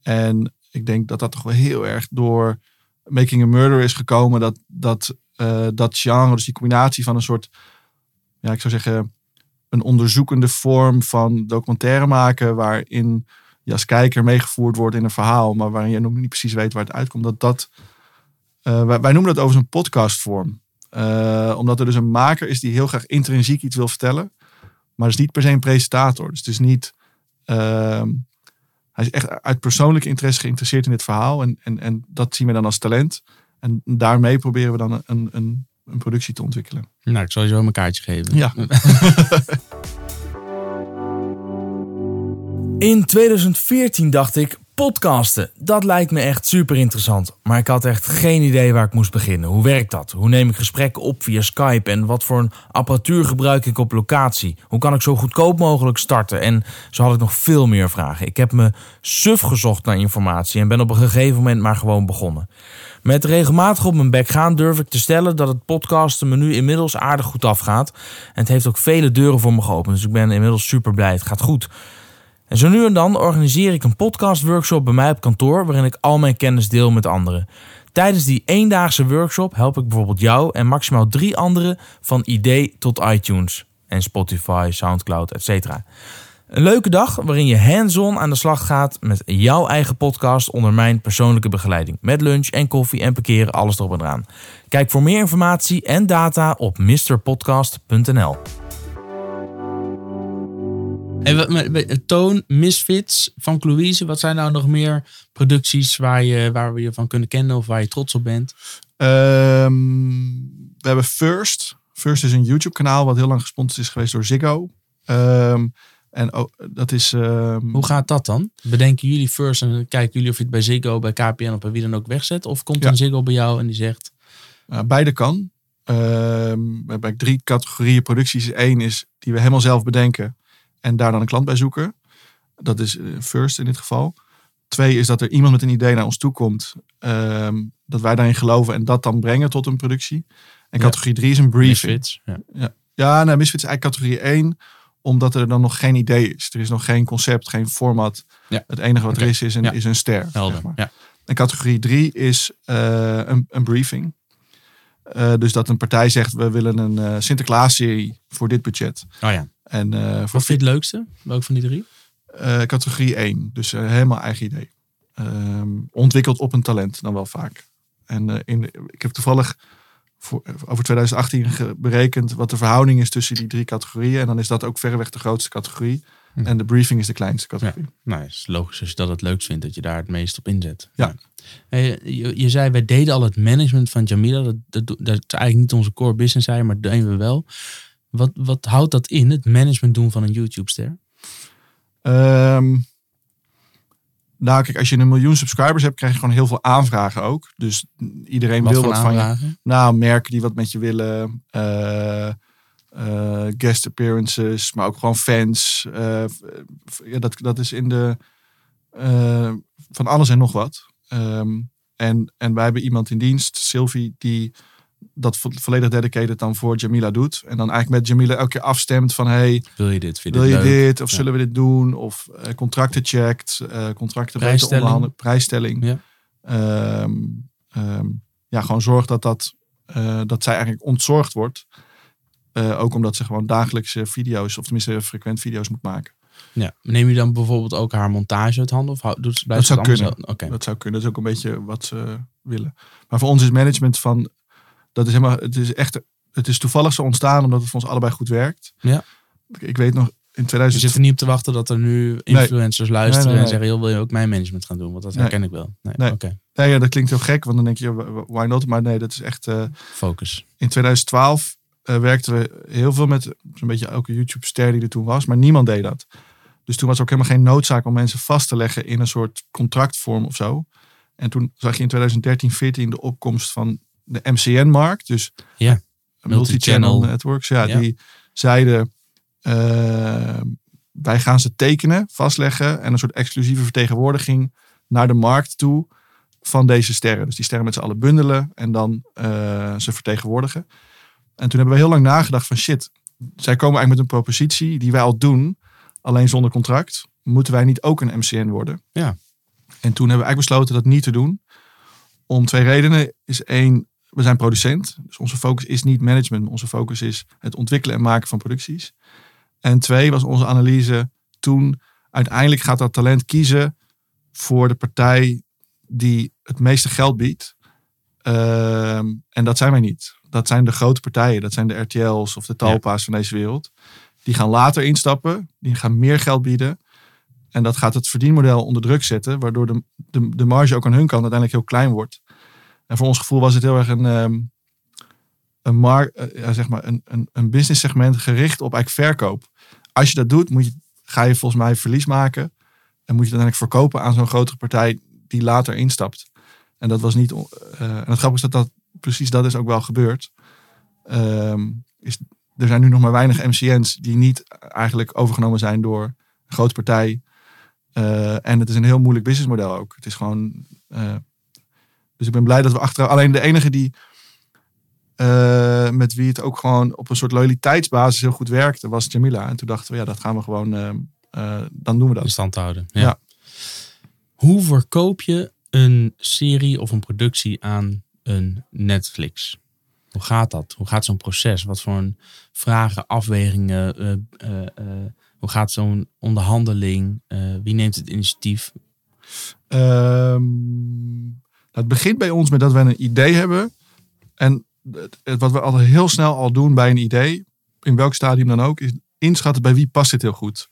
En ik denk dat dat toch wel heel erg door Making a Murder is gekomen. Dat, dat, eh, dat genre, dus die combinatie van een soort, ja, ik zou zeggen, een onderzoekende vorm van documentaire maken. Waarin je als kijker meegevoerd wordt in een verhaal, maar waarin je nog niet precies weet waar het uitkomt. Dat dat, eh, wij, noemen dat overigens een podcastvorm. Eh, omdat er dus een maker is die heel graag intrinsiek iets wil vertellen. Maar is niet per se een presentator. Dus het is niet. ehm, hij is echt uit persoonlijke interesse geïnteresseerd in dit verhaal. En, en, en dat zien we dan als talent. En daarmee proberen we dan een, een, een productie te ontwikkelen. Nou, ik zal je zo een kaartje geven. Ja. In 2014 dacht ik, Podcasten, dat lijkt me echt super interessant. Maar ik had echt geen idee waar ik moest beginnen. Hoe werkt dat? Hoe neem ik gesprekken op via Skype? En wat voor een apparatuur gebruik ik op locatie? Hoe kan ik zo goedkoop mogelijk starten? En zo had ik nog veel meer vragen. Ik heb me suf gezocht naar informatie en ben op een gegeven moment maar gewoon begonnen. Met regelmatig op mijn bek gaan durf ik te stellen dat het podcasten me nu inmiddels aardig goed afgaat. En het heeft ook vele deuren voor me geopend. Dus ik ben inmiddels super blij. Het gaat goed. En zo nu en dan organiseer ik een podcastworkshop bij mij op kantoor waarin ik al mijn kennis deel met anderen. Tijdens die eendaagse workshop help ik bijvoorbeeld jou en maximaal drie anderen van idee tot iTunes en Spotify, Soundcloud, etc. Een leuke dag waarin je hands-on aan de slag gaat met jouw eigen podcast onder mijn persoonlijke begeleiding. Met lunch en koffie en parkeren, alles erop en eraan. Kijk voor meer informatie en data op mrpodcast.nl. En Toon, Misfits van Louise. Wat zijn nou nog meer producties waar, je, waar we je van kunnen kennen of waar je trots op bent? Ehm, we hebben First. First is een YouTube kanaal wat heel lang gesponsord is geweest door Ziggo. Ehm, en dat is... ehm, Hoe gaat dat dan? Bedenken jullie first en kijken jullie of je het bij Ziggo, bij KPN of bij wie dan ook wegzet? Of komt Ja. een Ziggo bij jou en die zegt... Uh, beide kan. Ehm, we hebben drie categorieën producties. Eén is die we helemaal zelf bedenken en daar dan een klant bij zoeken. Dat is eh, first in dit geval. Twee is dat er iemand met een idee naar ons toe komt. ehm, dat wij daarin geloven en dat dan brengen tot een productie. En Ja. categorie drie is een briefing. Misfits. Ja. Ja, nee, Misfits is eigenlijk categorie 1, omdat er dan nog geen idee is. Er is nog geen concept, geen format. Ja. Het enige wat er is, is een, Ja. is een ster. Helder. zeg maar. ja. En categorie 3 is eh, een, een briefing. Eh, dus dat een partij zegt, we willen een eh, Sinterklaas-serie voor dit budget. Oh ja. En voor Wat vind je het leukste? Welk van die drie? eh, categorie 1, dus eh, helemaal eigen idee. Ehm, ontwikkeld op een talent dan wel vaak. En in, ik heb toevallig voor, over 2018 ge- berekend wat de verhouding is tussen die drie categorieën. En dan is dat ook verreweg de grootste categorie. Hm. En de briefing is de kleinste categorie. Nou, het is logisch als je dat het leukst vindt, dat je daar het meest op inzet. Ja. Je, je zei, wij deden al het management van Jamila. Dat, dat, dat is eigenlijk niet onze core business zijn, maar dat deden we wel. Wat, wat houdt dat in, het management doen van een YouTube-ster? Ehm, nou, kijk, als je een miljoen subscribers hebt, krijg je gewoon heel veel aanvragen ook. Dus iedereen Wat wil wat van je. aanvragen? Nou, merken die wat met je willen. eh, eh, guest appearances, maar ook gewoon fans. eh, ja, dat, dat is in de. van alles en nog wat. Ehm, en, en wij hebben iemand in dienst, Sylvie, die dat vo- volledig dedicated dan voor Jamila doet. En dan eigenlijk met Jamila elke keer afstemt van... hey, Wil je dit? Vind wil je dit leuk? dit? Of Ja. zullen we dit doen? Of eh, contracten checkt, eh, contracten Prijsstelling. prijsstelling. Ja. Ehm, ehm, ja, gewoon zorg dat, dat, eh, dat zij eigenlijk ontzorgd wordt. Ook omdat ze gewoon dagelijkse video's, of tenminste frequent video's moet maken. Ja. Neem je dan bijvoorbeeld ook haar montage uit handen? Of doet ze, blijft Dat zou kunnen. Dat zou kunnen. Dat is ook een beetje wat ze willen. Maar voor ons is management van, dat is helemaal, het is echt, het is toevallig zo ontstaan omdat het voor ons allebei goed werkt. Ja. Ik, weet nog, in Je 2000, zit er niet op te wachten dat er nu influencers luisteren Nee, nee, en zeggen, joh, wil je ook mijn management gaan doen? Want dat herken ik wel. Nee, Nee. oké. nee, ja, dat klinkt heel gek, want dan denk je, why not? Maar nee, dat is echt, eh, Focus. in 2012 eh, werkten we heel veel met zo'n beetje elke YouTube-ster die er toen was, maar niemand deed dat. Dus toen was er ook helemaal geen noodzaak om mensen vast te leggen in een soort contractvorm of zo. En toen zag je in 2013, 14 de opkomst van de MCN-markt, dus Ja, multi-channel networks. Ja, Ja. die zeiden, eh, wij gaan ze tekenen, vastleggen en een soort exclusieve vertegenwoordiging naar de markt toe van deze sterren. Dus die sterren met z'n allen bundelen en dan eh, ze vertegenwoordigen. En toen hebben we heel lang nagedacht van shit, zij komen eigenlijk met een propositie die wij al doen, alleen zonder contract. Moeten wij niet ook een MCN worden? Ja. En toen hebben we eigenlijk besloten dat niet te doen. Om twee redenen. Is één, we zijn producent. Dus onze focus is niet management. maar Onze focus is het ontwikkelen en maken van producties. En twee was onze analyse toen. Uiteindelijk gaat dat talent kiezen voor de partij die het meeste geld biedt. Ehm, en dat zijn wij niet. Dat zijn de grote partijen. Dat zijn de RTL's of de Talpa's van deze wereld. Die gaan later instappen. Die gaan meer geld bieden. En dat gaat het verdienmodel onder druk zetten. Waardoor de, de, de marge ook aan hun kant uiteindelijk heel klein wordt. En voor ons gevoel was het heel erg een, ehm, een, mar, eh, zeg maar een, een, een business segment gericht op eigenlijk verkoop. Als je dat doet, moet je, ga je volgens mij verlies maken. En moet je het uiteindelijk verkopen aan zo'n grotere partij die later instapt. En dat was niet. eh, en het grappige is dat, dat precies dat is ook wel gebeurd. Ehm, is, er zijn nu nog maar weinig MCN's die niet eigenlijk overgenomen zijn door een grote partij. Eh, en het is een heel moeilijk businessmodel ook. Het is gewoon. Dus ik ben blij dat we achteraf. Alleen de enige die. eh, met wie het ook gewoon op een soort loyaliteitsbasis heel goed werkte, was Jamila. En toen dachten we, ja, dat gaan we gewoon. eh, eh, dan doen we dat. in stand houden. Ja. Ja. Hoe verkoop je een serie of een productie aan een Netflix? Hoe gaat dat? Hoe gaat zo'n proces? Wat voor een vragen, afwegingen? hoe gaat zo'n onderhandeling? Wie neemt het initiatief? Ehm, het begint bij ons met dat we een idee hebben. En het, wat we altijd heel snel al doen bij een idee, in welk stadium dan ook, is inschatten bij wie past dit heel goed.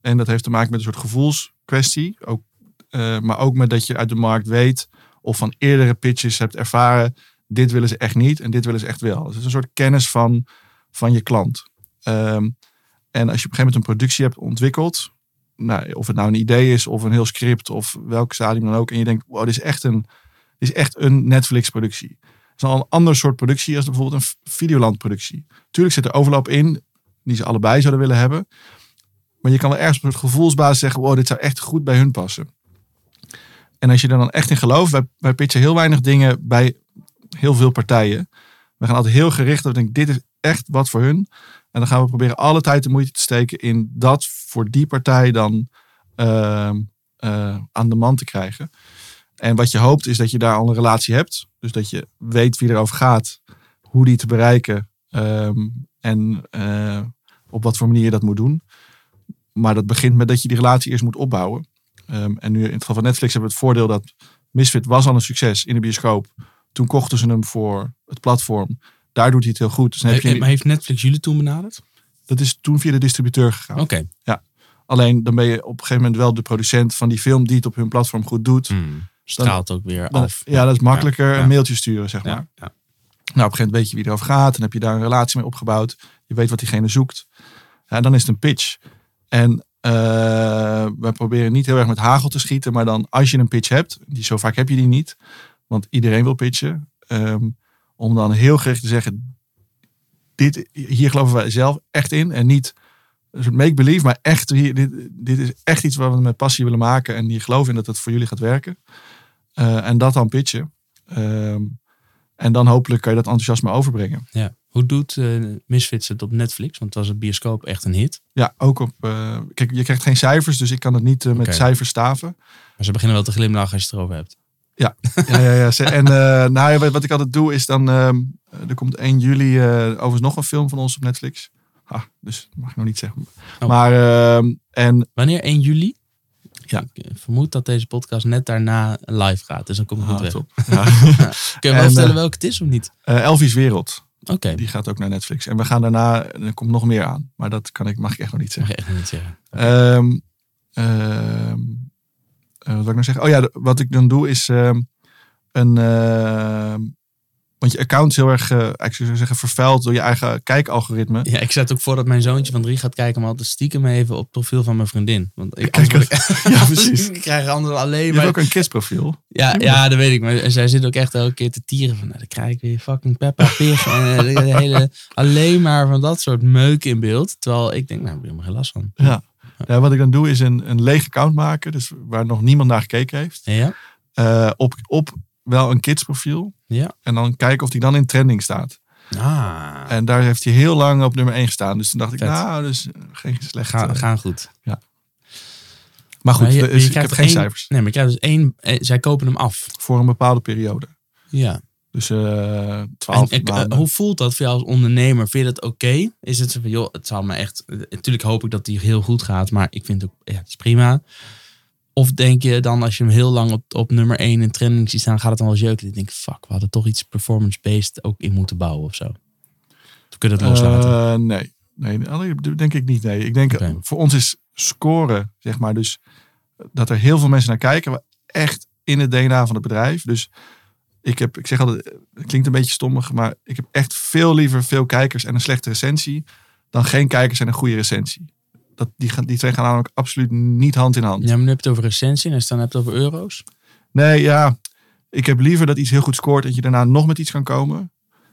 En dat heeft te maken met een soort gevoelskwestie. Ook, eh, maar ook met dat je uit de markt weet of van eerdere pitches hebt ervaren. Dit willen ze echt niet en dit willen ze echt wel. Dus het is een soort kennis van, van je klant. Ehm, en als je op een gegeven moment een productie hebt ontwikkeld, nou, of het nou een idee is of een heel script of welk stadium dan ook. En je denkt, wow, dit is echt een, is echt een Netflix productie. Het is al een ander soort productie als bijvoorbeeld een Videoland productie. Tuurlijk zit er overlap in die ze allebei zouden willen hebben. Maar je kan wel ergens op een gevoelsbasis zeggen, wow, dit zou echt goed bij hun passen. En als je er dan echt in gelooft, wij, wij pitchen heel weinig dingen bij heel veel partijen. We gaan altijd heel gericht op, denk dit is echt wat voor hun. En dan gaan we proberen alle tijd de moeite te steken in dat voor die partij dan ehm, eh, aan de man te krijgen. En wat je hoopt is dat je daar al een relatie hebt. Dus dat je weet wie erover gaat, hoe die te bereiken ehm, en eh, op wat voor manier je dat moet doen. Maar dat begint met dat je die relatie eerst moet opbouwen. Ehm, en nu in het geval van Netflix hebben we het voordeel dat Misfit was al een succes in de bioscoop. Toen kochten ze hem voor het platform. Daar doet hij het heel goed. Dus heb je, maar heeft Netflix jullie toen benaderd? dat is toen via de distributeur gegaan. Oké. Alleen dan ben je op een gegeven moment wel de producent van die film die het op hun platform goed doet. Straalt ook weer Dan- af. ja, dat is makkelijker. Ja. Een mailtje sturen, zeg maar. Nou, op een gegeven moment weet je wie erover gaat. En heb je daar een relatie mee opgebouwd. Je weet wat diegene zoekt. Ja, dan is het een pitch. En eh wij proberen niet heel erg met hagel te schieten. Maar dan als je een pitch hebt. Die, zo vaak heb je die niet. Want iedereen wil pitchen. ehm, om dan heel gericht te zeggen. Dit, hier geloven wij zelf echt in. En niet make-believe. Maar echt, hier, dit, dit is echt iets wat we met passie willen maken. En hier geloven in dat het voor jullie gaat werken. Eh, en dat dan pitchen. Ehm, en dan hopelijk kan je dat enthousiasme overbrengen. Ja. Hoe doet eh, Misfits het op Netflix? Want was het bioscoop echt een hit. Ja, ook op. eh, kijk, je krijgt geen cijfers, dus ik kan het niet met cijfers staven. Maar ze beginnen wel te glimlachen als je het erover hebt. Ja, ja, ja. ze- En nou, ja, wat- ik altijd doe is dan. ehm, er komt 1 juli overigens nog een film van ons op Netflix. Ah, dus dat mag ik nog niet zeggen. Oh. Maar ehm, en Wanneer? 1 juli? Ja. Ik eh, vermoed dat deze podcast net daarna live gaat. Dus dan kom ik goed ah, weg. top. Ja. Kun je me vertellen eh, welke het is of niet? Eh, Elvis Wereld, Oké, die gaat ook naar Netflix. En we gaan daarna, er komt nog meer aan. Maar dat kan ik, mag ik echt nog niet mag zeggen. je echt nog niet zeggen. Ehm, ehm, eh, wat wil ik nou zeggen? Oh ja, wat ik dan doe is ehm, een. ehm, want je account is heel erg, eh, ik zou zeggen, vervuild door je eigen kijkalgoritme. Ja, ik zet ook voor dat mijn zoontje van drie gaat kijken, maar altijd stiekem even op het profiel van mijn vriendin. Want ik, Kijk, ja, precies. ik krijg anderen alleen Je maar... hebt ook een kidsprofiel. Ja, ja, dat weet ik. Maar zij zit ook echt elke keer te tieren van, nou, dan krijg ik weer fucking Peppa Pig. en eh, de hele, alleen maar van dat soort meuk in beeld. Terwijl ik denk, nou, ik heb er helemaal geen last van. Ja. ja. Wat ik dan doe is een, een leeg account maken, dus waar nog niemand naar gekeken heeft. Ja? Eh, op, op wel een kidsprofiel. Ja. En dan kijken of die dan in trending staat. Ah, En daar heeft hij heel lang op nummer 1 gestaan. Dus toen dacht ik, nou, dus eh, geen slecht. gaan, eh, gaan goed. Maar goed, Maar je- dus je ik heb geen één- cijfers. Nee, maar krijgt dus één... eh, zij kopen hem af. Voor een bepaalde periode. Ja. Dus eh 12 En, eh, hoe voelt dat voor jou als ondernemer? Vind je dat oké? Is het zo van, joh, het zal me echt... eh, Natuurlijk hoop ik dat die heel goed gaat, maar ik vind het ook, ja, het is prima. Of denk je dan, als je hem heel lang op, op nummer 1 in trending ziet staan, gaat het dan wel eens jeuken? Ik denk, fuck, we hadden toch iets performance-based ook in moeten bouwen of zo. Of kun je dat loslaten? Eh, nee. nee, denk ik niet. Nee, ik denk voor ons is scoren, zeg maar, dus dat er heel veel mensen naar kijken, echt in het DNA van het bedrijf. Dus ik heb, ik zeg altijd, het klinkt een beetje stommig, maar ik heb echt veel liever veel kijkers en een slechte recensie dan geen kijkers en een goede recensie. Dat, die, gaan, die twee gaan namelijk absoluut niet hand in hand. Ja, maar nu heb je het over recensie en je dan hebt het over euro's. Nee, ja. Ik heb liever dat iets heel goed scoort en je daarna nog met iets kan komen.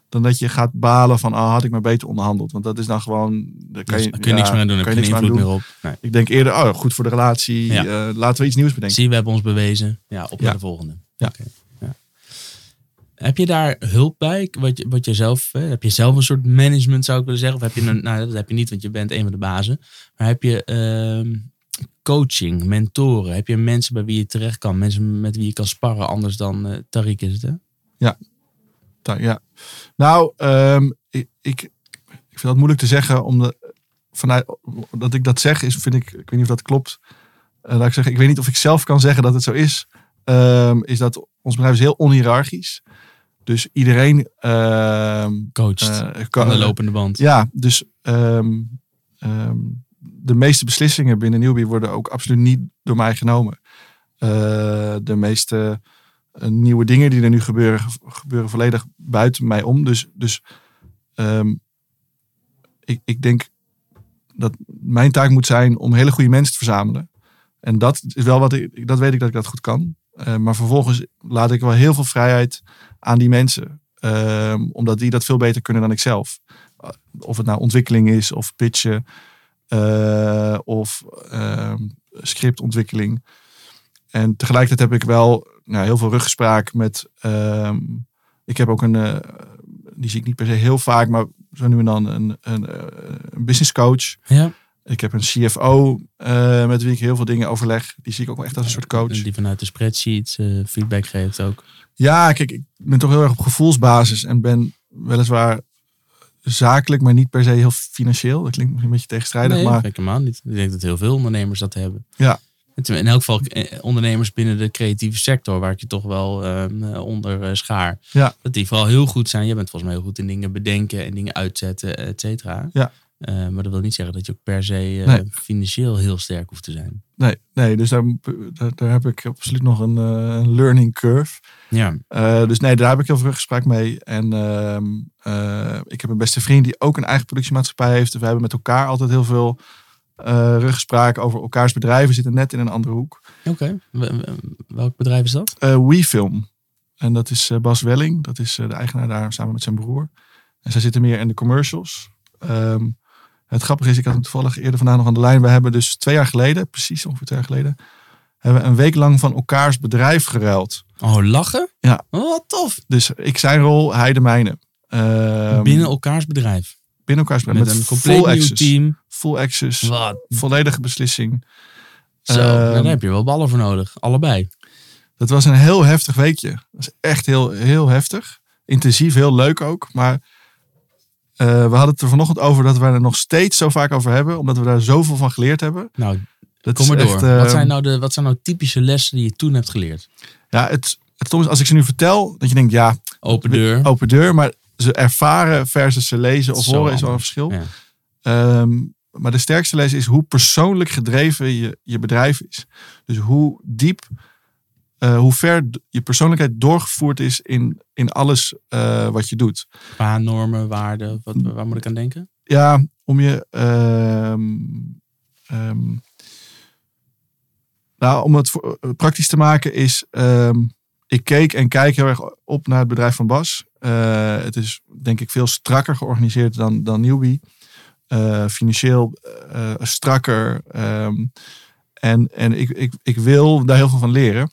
Dan dat je gaat balen van, ah, had ik maar beter onderhandeld. Want dat is dan gewoon... Daar Kan je, kun je niks meer aan doen, heb kan je je geen invloed meer op. Nee. Ik denk eerder, oh, goed voor de relatie. Ja. eh, laten we iets nieuws bedenken. Zie, we hebben ons bewezen. Ja, op Ja. naar de volgende. Ja. Heb je daar hulp bij? Wat je, wat je zelf, heb je zelf een soort management, zou ik willen zeggen? Of heb je een, nou, dat heb je niet, want je bent een van de bazen. Maar heb je ehm, coaching, mentoren? Heb je mensen bij wie je terecht kan? Mensen met wie je kan sparren, anders dan eh Tariq is het, hè? Ta- Ja. Nou, ehm, ik, ik, vind dat moeilijk te zeggen. Omdat, vanuit, dat ik dat zeg, is, vind ik, ik weet niet of dat klopt. Laat ik zeggen, ik weet niet of ik zelf kan zeggen dat het zo is. Ehm, is dat ons bedrijf is heel onhiërarchisch. Dus iedereen ehm, Coacht eh, kan de lopende band. Ja, dus ehm, ehm, de meeste beslissingen binnen Newbie worden ook absoluut niet door mij genomen. Eh, de meeste eh, nieuwe dingen die er nu gebeuren, ge- gebeuren volledig buiten mij om. Dus, dus ik, ik denk dat mijn taak moet zijn om hele goede mensen te verzamelen. En dat is wel wat ik, dat weet ik dat ik dat goed kan. Eh, maar vervolgens laat ik wel heel veel vrijheid aan die mensen. Ehm, omdat die dat veel beter kunnen dan ik zelf. Uh, Of het nou ontwikkeling is, of pitchen, eh, of ehm, scriptontwikkeling. En tegelijkertijd heb ik wel nou, heel veel ruggespraak met. ehm, ik heb ook een, eh, die zie ik niet per se heel vaak, maar zo nu en dan een, een, eh, een business coach. Ja. Ik heb een CFO eh, met wie ik heel veel dingen overleg. Die zie ik ook wel echt als een soort coach. Die vanuit de spreadsheets eh, feedback geeft ook. Ja, kijk, ik ben toch heel erg op gevoelsbasis en ben weliswaar zakelijk, maar niet per se heel financieel. Dat klinkt misschien een beetje tegenstrijdig, nee, maar helemaal niet. Ik denk dat heel veel ondernemers dat hebben. Ja. In elk geval eh, ondernemers binnen de creatieve sector, waar ik je toch wel eh, onder schaar. Ja. Dat die vooral heel goed zijn. Je bent volgens mij heel goed in dingen bedenken en dingen uitzetten, et cetera. Ja. Eh, maar dat wil niet zeggen dat je ook per se eh, Nee. financieel heel sterk hoeft te zijn. nee, nee dus daar, daar, daar heb ik absoluut nog een, eh, learning curve. Ja, dus nee, daar heb ik heel veel gesprek mee. En ehm, eh, ik heb een beste vriend die ook een eigen productiemaatschappij heeft. We hebben met elkaar altijd heel veel eh ruggespraak over elkaars bedrijven. We zitten net in een andere hoek. oké. Welk bedrijf is dat? WeFilm. En dat is Bas Welling. Dat is de eigenaar daar samen met zijn broer. En zij zitten meer in de commercials. Ehm, het grappige is, ik had hem toevallig eerder vandaag nog aan de lijn. We hebben dus twee jaar geleden, precies ongeveer twee jaar geleden, hebben we een week lang van elkaars bedrijf geruild. Oh, lachen? Ja. Oh, wat tof. Dus ik zijn rol, hij de mijne. Ehm, Binnen elkaars bedrijf. binnen elkaars bedrijf. Met, Met, een compleet full nieuw access. team. Full access. Wat? Volledige beslissing. Zo, Ehm, daar heb je wel ballen voor nodig. Allebei. Dat was een heel heftig weekje. Dat was echt heel, heel heftig. Intensief, heel leuk ook. Maar eh, we hadden het er vanochtend over dat we er nog steeds zo vaak over hebben. Omdat we daar zoveel van geleerd hebben. Nou, Dat kom maar is door. echt, wat, zijn nou de, wat zijn nou typische lessen die je toen hebt geleerd? Ja, het, het is als ik ze nu vertel. Dat je denkt, ja, Open deur. open deur. Maar ze ervaren versus ze lezen of horen is wel een verschil. Ja. Ehm, maar de sterkste les is hoe persoonlijk gedreven je, je bedrijf is. Dus hoe diep, eh, hoe ver je persoonlijkheid doorgevoerd is in, in alles eh, wat je doet. Qua normen, waarden, wat, waar moet ik aan denken? Ja, om je. ehm, ehm, nou, om het voor- eh, praktisch te maken is. ehm, ik keek en kijk heel erg op naar het bedrijf van Bas. Het is denk ik veel strakker georganiseerd dan, dan Newbie. Financieel strakker. en en ik, ik, ik wil daar heel veel van leren.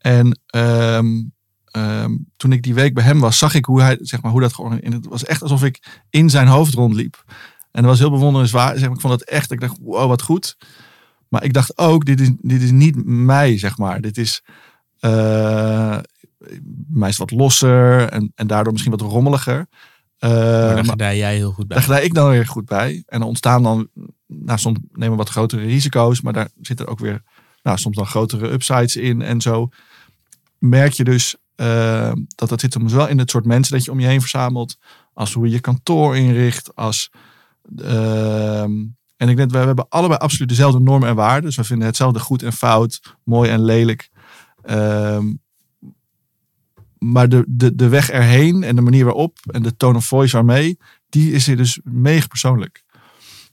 En ehm, ehm, toen ik die week bij hem was, zag ik hoe hij, zeg maar, hoe dat georganiseerd. Het was echt alsof ik in zijn hoofd rondliep. En dat was heel bewonderenswaardig. Zeg maar, ik vond het echt, ik dacht, wow, wat goed. Maar ik dacht ook, dit is, dit is niet mij, zeg maar. Dit is, eh mij is wat losser en, en daardoor misschien wat rommeliger. Eh, Maar daar gedij jij heel goed bij. daar gedij ik dan weer goed bij. En er ontstaan dan, nou, soms nemen we wat grotere risico's, maar daar zitten ook weer, nou, soms dan grotere upsides in. En zo merk je dus eh, dat dat zit hem zowel in het soort mensen dat je om je heen verzamelt, als hoe je je kantoor inricht, als. ehm, en ik denk, we hebben allebei absoluut dezelfde normen en waarden. Dus we vinden hetzelfde goed en fout, mooi en lelijk. Ehm, maar de, de, de weg erheen en de manier waarop en de tone of voice waarmee, die is hier dus mega persoonlijk.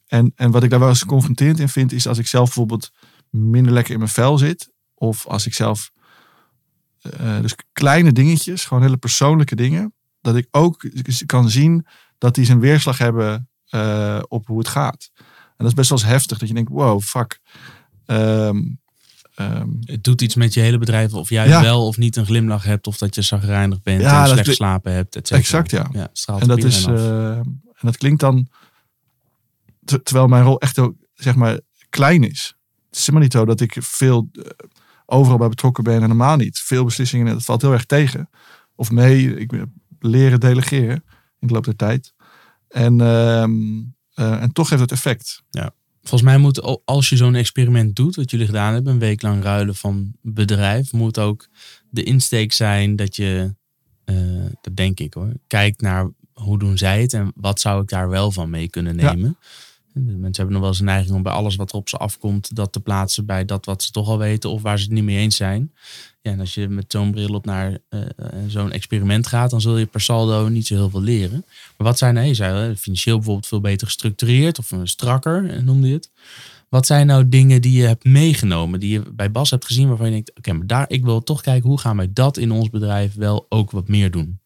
En, en wat ik daar wel eens confronterend in vind, is als ik zelf bijvoorbeeld minder lekker in mijn vel zit. Of als ik zelf, eh, dus kleine dingetjes, gewoon hele persoonlijke dingen. Dat ik ook kan zien dat die zijn weerslag hebben eh, op hoe het gaat. En dat is best wel eens heftig, dat je denkt, wow, fuck. Ehm, ehm, Het doet iets met je hele bedrijf. Of jij Ja. wel of niet een glimlach hebt. Of dat je zagrijnig bent Ja, en slecht geslapen hebt. et cetera. Exact, ja. ja het straalt En dat, is, eh, en dat klinkt dan, ter- terwijl mijn rol echt ook, zeg maar, klein is. Het is helemaal niet zo dat ik veel overal bij betrokken ben en helemaal niet. Veel beslissingen, dat valt heel erg tegen. Of mee, ik leren delegeren in de loop der tijd. En, ehm, eh, en toch heeft het effect. Volgens mij moet, als je zo'n experiment doet, wat jullie gedaan hebben, een week lang ruilen van bedrijf, moet ook de insteek zijn dat je, eh, dat denk ik hoor, kijkt naar hoe doen zij het en wat zou ik daar wel van mee kunnen Ja. nemen. Mensen hebben nog wel eens een neiging om bij alles wat er op ze afkomt, dat te plaatsen bij dat wat ze toch al weten of waar ze het niet mee eens zijn. Ja, en als je met zo'n bril op naar eh, eh, zo'n experiment gaat, dan zul je per saldo niet zo heel veel leren. Maar wat zijn, nee, je zei, eh, financieel bijvoorbeeld veel beter gestructureerd of strakker, noemde je het. Wat zijn nou dingen die je hebt meegenomen, die je bij Bas hebt gezien, waarvan je denkt, oké, maar daar, ik wil toch kijken, hoe gaan wij dat in ons bedrijf wel ook wat meer doen?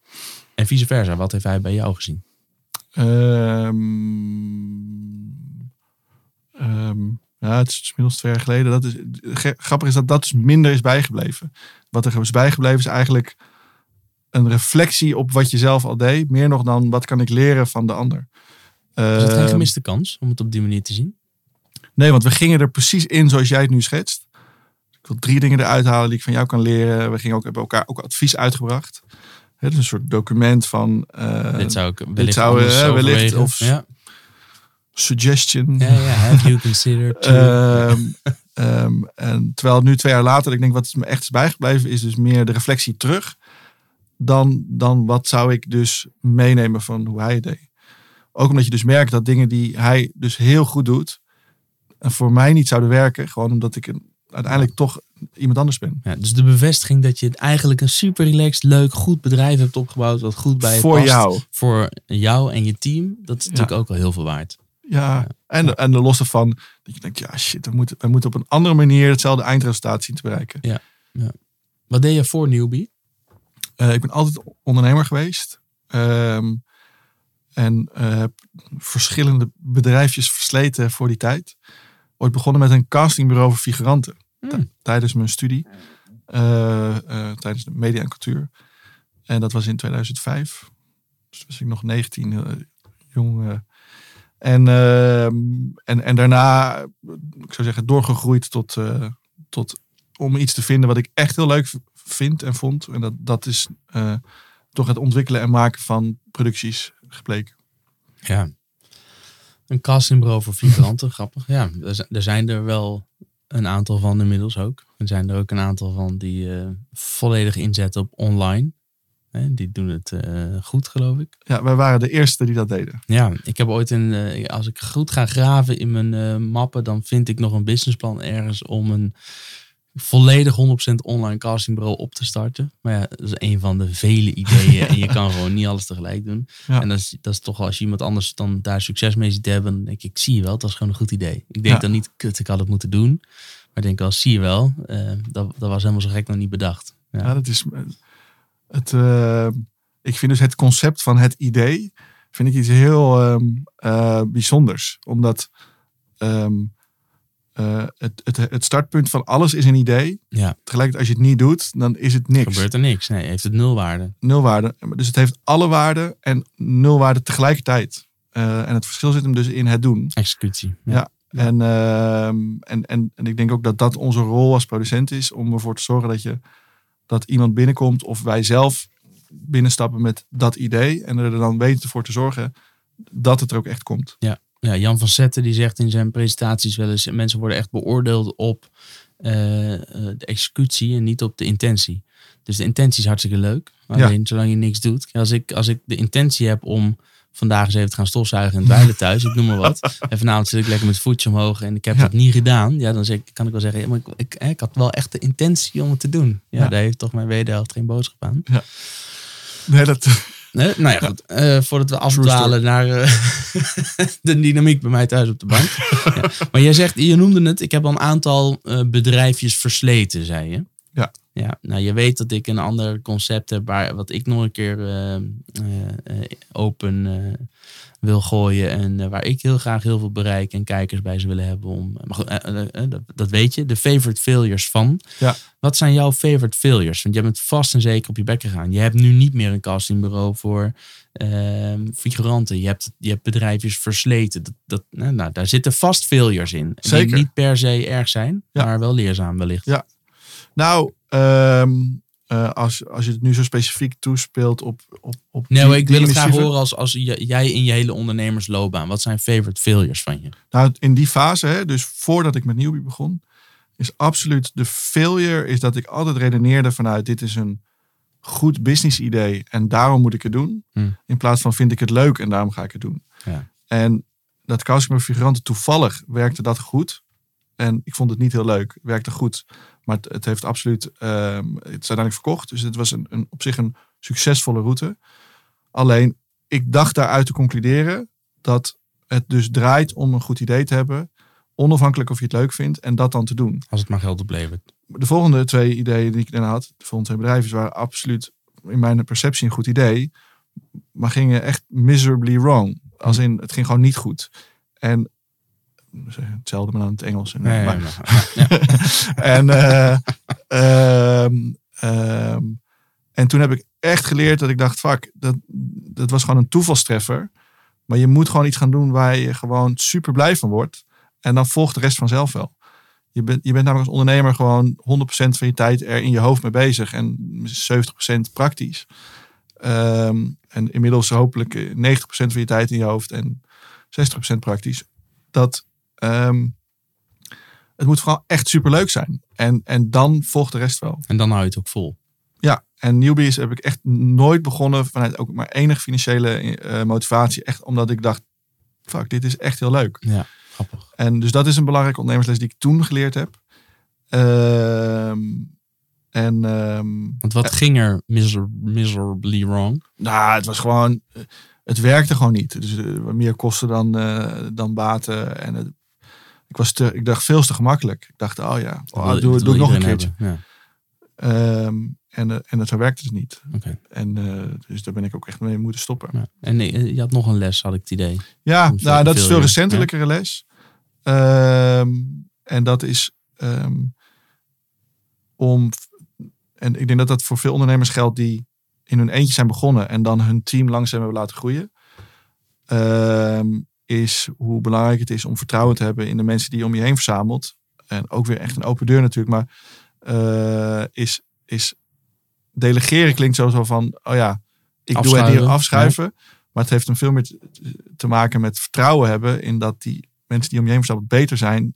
En vice versa, wat heeft hij bij jou gezien? Ehm, ehm, ja, het is inmiddels twee jaar geleden. Dat is, grappig is dat dat dus minder is bijgebleven. Wat er is bijgebleven is eigenlijk een reflectie op wat je zelf al deed. Meer nog dan wat kan ik leren van de ander. Is het geen Ehm, gemiste kans om het op die manier te zien? Nee, want we gingen er precies in zoals jij het nu schetst. Ik wil drie dingen eruit halen die ik van jou kan leren. We gingen ook, hebben elkaar ook advies uitgebracht. Het is een soort document van eh, dit zou ik wellicht zou, anders wellicht overwegen. of- ja. Suggestion. ja, ja, have you considered... Ehm, ehm, en terwijl nu twee jaar later, ik denk wat me echt is bijgebleven, is dus meer de reflectie terug. Dan, dan wat zou ik dus meenemen van hoe hij het deed. Ook omdat je dus merkt dat dingen die hij dus heel goed doet, en voor mij niet zouden werken. Gewoon omdat ik een, uiteindelijk toch iemand anders ben. Ja, dus de bevestiging dat je eigenlijk een super relaxed, leuk, goed bedrijf hebt opgebouwd. Wat goed bij je voor past. jou. Voor jou en je team. Dat is natuurlijk ook wel heel veel waard. Ja, en, en de losse van dat je denkt, ja shit, we moeten, we moeten op een andere manier hetzelfde eindresultaat zien te bereiken. Wat deed je voor Newbie? Eh, ik ben altijd ondernemer geweest. Ehm, en eh, heb verschillende bedrijfjes versleten voor die tijd. Ooit begonnen met een castingbureau voor figuranten. Hmm. Tijdens mijn studie. Eh, tijdens de media en cultuur. En dat was in 2005. Dus was ik nog 19, heel jong. En, ehm, en, en daarna, ik zou zeggen, doorgegroeid tot, eh, tot om iets te vinden wat ik echt heel leuk vind en vond. En dat, dat is eh, toch het ontwikkelen en maken van producties gebleken. Ja. Een castingbureau voor figuranten, grappig. Ja, er er zijn er wel een aantal van inmiddels ook. Er zijn er ook een aantal van die eh, volledig inzetten op online. Die doen het eh, goed, geloof ik. Ja, wij waren de eerste die dat deden. Ja, ik heb ooit een. eh, als ik goed ga graven in mijn eh, mappen, dan vind ik nog een businessplan ergens om een volledig 100% online castingbureau op te starten. Maar ja, dat is een van de vele ideeën en je kan gewoon niet alles tegelijk doen. Ja. En dat is, dat is toch als je iemand anders dan daar succes mee ziet hebben, dan denk ik, zie je wel, dat is gewoon een goed idee. Ik denk Ja. dan niet, kut, ik had het moeten doen. Maar ik denk wel, zie je wel, dat, dat was helemaal zo gek nog niet bedacht. Ja. Ja, dat is het. eh, ik vind dus het concept van het idee vind ik iets heel ehm, eh, bijzonders, omdat ehm, eh, het, het, het startpunt van alles is een idee. Ja. Tegelijkertijd als je het niet doet, dan is het niks. Gebeurt er niks. Nee, heeft het nul waarde. Nul waarde. Dus het heeft alle waarden en nul waarde tegelijkertijd. En het verschil zit hem dus in het doen. Executie. Ja. En, ehm, en, en, en ik denk ook dat dat onze rol als producent is om ervoor te zorgen dat je dat iemand binnenkomt of wij zelf binnenstappen met dat idee en er dan weten voor te zorgen dat het er ook echt komt. Ja, Jan van Zetten die zegt in zijn presentaties wel eens... mensen worden echt beoordeeld op eh, eh, de executie en niet op de intentie. Dus de intentie is hartstikke leuk. Alleen zolang je niks doet. Als ik, als ik de intentie heb om vandaag eens even te gaan stofzuigen en dweilen thuis, ik noem maar wat. En vanavond zit ik lekker met het voetje omhoog en ik heb Ja. dat niet gedaan. Ja, dan zeg, ik- kan ik wel zeggen, ja, maar ik, ik, ik had wel echt de intentie om het te doen. Ja, Ja. daar heeft toch mijn wederhelft geen boodschap aan. Nee, dat, Nee? Nou ja, goed. Eh, voordat we afdwalen naar eh, de dynamiek bij mij thuis op de bank. ja. Maar jij zegt, je noemde het, ik heb al een aantal eh, bedrijfjes versleten, zei je. Ja. Ja, nou je weet dat ik een ander concept heb waar, wat ik nog een keer eh, eh, eh, open wil gooien. En waar ik heel graag heel veel bereik en kijkers bij ze willen hebben. Om, maar goed, dat, dat weet je, de favorite failures van. Ja. Wat zijn jouw favorite failures? Want jij bent vast en zeker op je bek gegaan. Je hebt nu niet meer een castingbureau voor ehm, figuranten. Je hebt, je hebt bedrijfjes versleten. Dat, dat, nou, nou, daar zitten vast failures in. Die Zeker. niet per se erg zijn, Ja. maar wel leerzaam wellicht. Ja. Nou, ehm, eh, als, als je het nu zo specifiek toespeelt op. op, op Nee, die- ik wil het graag horen als, als jij in je hele ondernemersloopbaan. Wat zijn favorite failures van je? Nou, in die fase, hè, dus voordat ik met Newbie begon, is absoluut de failure is dat ik altijd redeneerde vanuit dit is een goed business idee en daarom moet ik het doen. Hmm. In plaats van vind ik het leuk en daarom ga ik het doen. Ja. En dat met figuranten toevallig werkte dat goed. En ik vond het niet heel leuk. Werkte goed. Maar het, het heeft absoluut. ehm, het is uiteindelijk verkocht. Dus het was een, een, op zich een succesvolle route. Alleen, ik dacht daaruit te concluderen dat het dus draait om een goed idee te hebben. Onafhankelijk of je het leuk vindt. En dat dan te doen. Als het maar geld oplevert. De volgende twee ideeën die ik daarna had. De volgende twee bedrijven waren absoluut in mijn perceptie een goed idee. Maar gingen echt miserably wrong. Als in, het ging gewoon niet goed. En hetzelfde maar dan het Engels. En, Nee, maar- maar- ja. en, eh, ehm, ehm, en toen heb ik echt geleerd dat ik dacht, fuck, dat, dat was gewoon een toevalstreffer. Maar je moet gewoon iets gaan doen waar je gewoon super blij van wordt. En dan volgt de rest vanzelf wel. Je bent, je bent namelijk als ondernemer gewoon 100% van je tijd er in je hoofd mee bezig. En 70% praktisch. Ehm, en inmiddels hopelijk eh, 90% van je tijd in je hoofd en 60% praktisch. Dat ehm, het moet vooral echt super leuk zijn. En, en dan volgt de rest wel. En dan hou je het ook vol. Ja, en Newbies heb ik echt nooit begonnen vanuit ook maar enige financiële eh, motivatie. Echt omdat ik dacht, fuck, dit is echt heel leuk. Ja, grappig. En dus dat is een belangrijke ondernemersles die ik toen geleerd heb. Ehm, en ehm, Want wat ging er miser- miserably wrong? nou, het was gewoon, eh, het werkte gewoon niet. Dus eh, meer kosten dan, eh, dan baten. En het, ik, was te, ik dacht veel te gemakkelijk. Ik dacht, oh ja, oh, wil- doe, doe nog een keertje. hebben. Ehm, en, eh, en dat werkte het niet. Ja, oké. En eh, dus daar ben ik ook echt mee moeten stoppen. Ja. En eh, je had nog een les, had ik het idee. Ja, nou, dat is veel recentelijkere les. Ehm, en dat is ehm, om. En ik denk dat dat voor veel ondernemers geldt die in hun eentje zijn begonnen en dan hun team langzaam hebben laten groeien. Ehm, is hoe belangrijk het is om vertrouwen te hebben in de mensen die je om je heen verzamelt. En ook weer echt een open deur natuurlijk. Maar eh, is, is delegeren klinkt zo, zo van, oh ja, ik doe het hier afschuiven. Maar het heeft hem veel meer te- te maken met vertrouwen hebben in dat die mensen die om je heen verzamelt beter zijn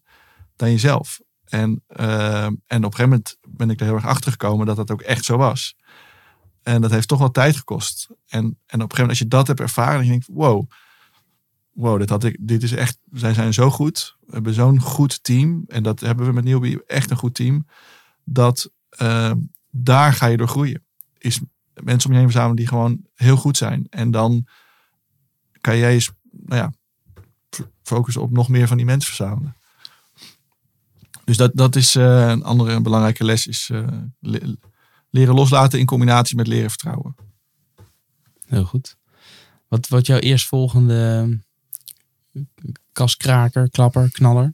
dan jezelf. En, ehm, en op een gegeven moment ben ik er heel erg achter gekomen dat dat ook echt zo was. En dat heeft toch wel tijd gekost. En, en op een gegeven moment als je dat hebt ervaren, dan denk je, wow, wow, dit, had ik, dit is echt, zij zijn zo goed. We hebben zo'n goed team. En dat hebben we met Newbie echt een goed team. Dat ehm, daar ga je door groeien. Is mensen om je heen verzamelen die gewoon heel goed zijn. En dan kan jij eens, nou ja, focussen op nog meer van die mensen verzamelen. Dus dat, dat is eh, een andere belangrijke les. Is eh, le- leren loslaten in combinatie met leren vertrouwen. Heel goed. Wat wordt jouw eerstvolgende kaskraker, klapper, knaller?